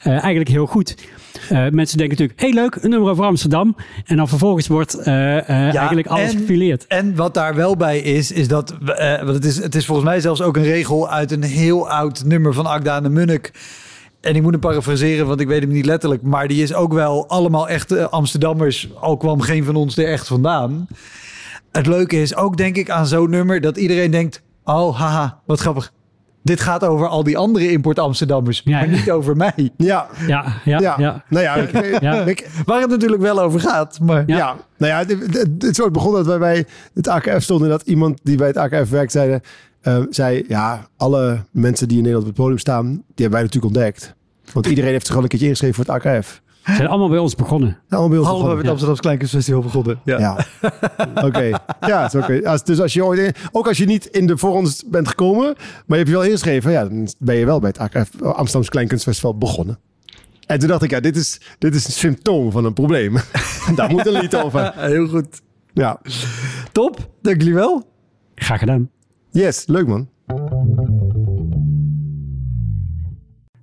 eigenlijk heel goed. Uh, mensen denken natuurlijk, heel leuk, een nummer over Amsterdam. En dan vervolgens wordt uh, ja, eigenlijk alles gefileerd. En wat daar wel bij is, is dat... want het is, het is volgens mij zelfs ook een regel uit een heel oud nummer van Agda en de Munnik. En ik moet hem parafraseren, want ik weet hem niet letterlijk. Maar die is ook wel allemaal echt Amsterdammers. Al kwam geen van ons er echt vandaan. Het leuke is ook, denk ik, aan zo'n nummer... dat iedereen denkt, oh, haha, wat grappig dit gaat over al die andere import Amsterdammers, maar niet over mij. Ja. Ja, ja, ja. ja. Nou ja, ik, waar het natuurlijk wel over gaat. Maar... Ja. nou ja, het, is ook begonnen dat wij bij het AKF stonden... dat iemand die bij het AKF werkt zeiden, uh, zei... ja, alle mensen die in Nederland op het podium staan, die hebben wij natuurlijk ontdekt. Want iedereen heeft zich al een keertje ingeschreven voor het AKF. Ze zijn allemaal bij ons begonnen. allemaal bij ons Halve begonnen. met het Amsterdamse Kleinkunstfestival begonnen. Ja. Ja. Oké. Ja, is oké. Als- Dus als je ooit, ook als je niet in de voorrondes bent gekomen, maar je hebt je wel ingeschreven, ja, dan ben je wel bij het AKF Amsterdamse Kleinkunstfestival begonnen. En toen dacht ik, ja, dit is, dit is een symptoom van een probleem. Daar moet een lied over. Heel goed. Ja. Top, dank jullie wel. Graag gedaan. Yes, leuk man.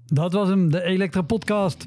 Dat was hem, de Elektra Podcast.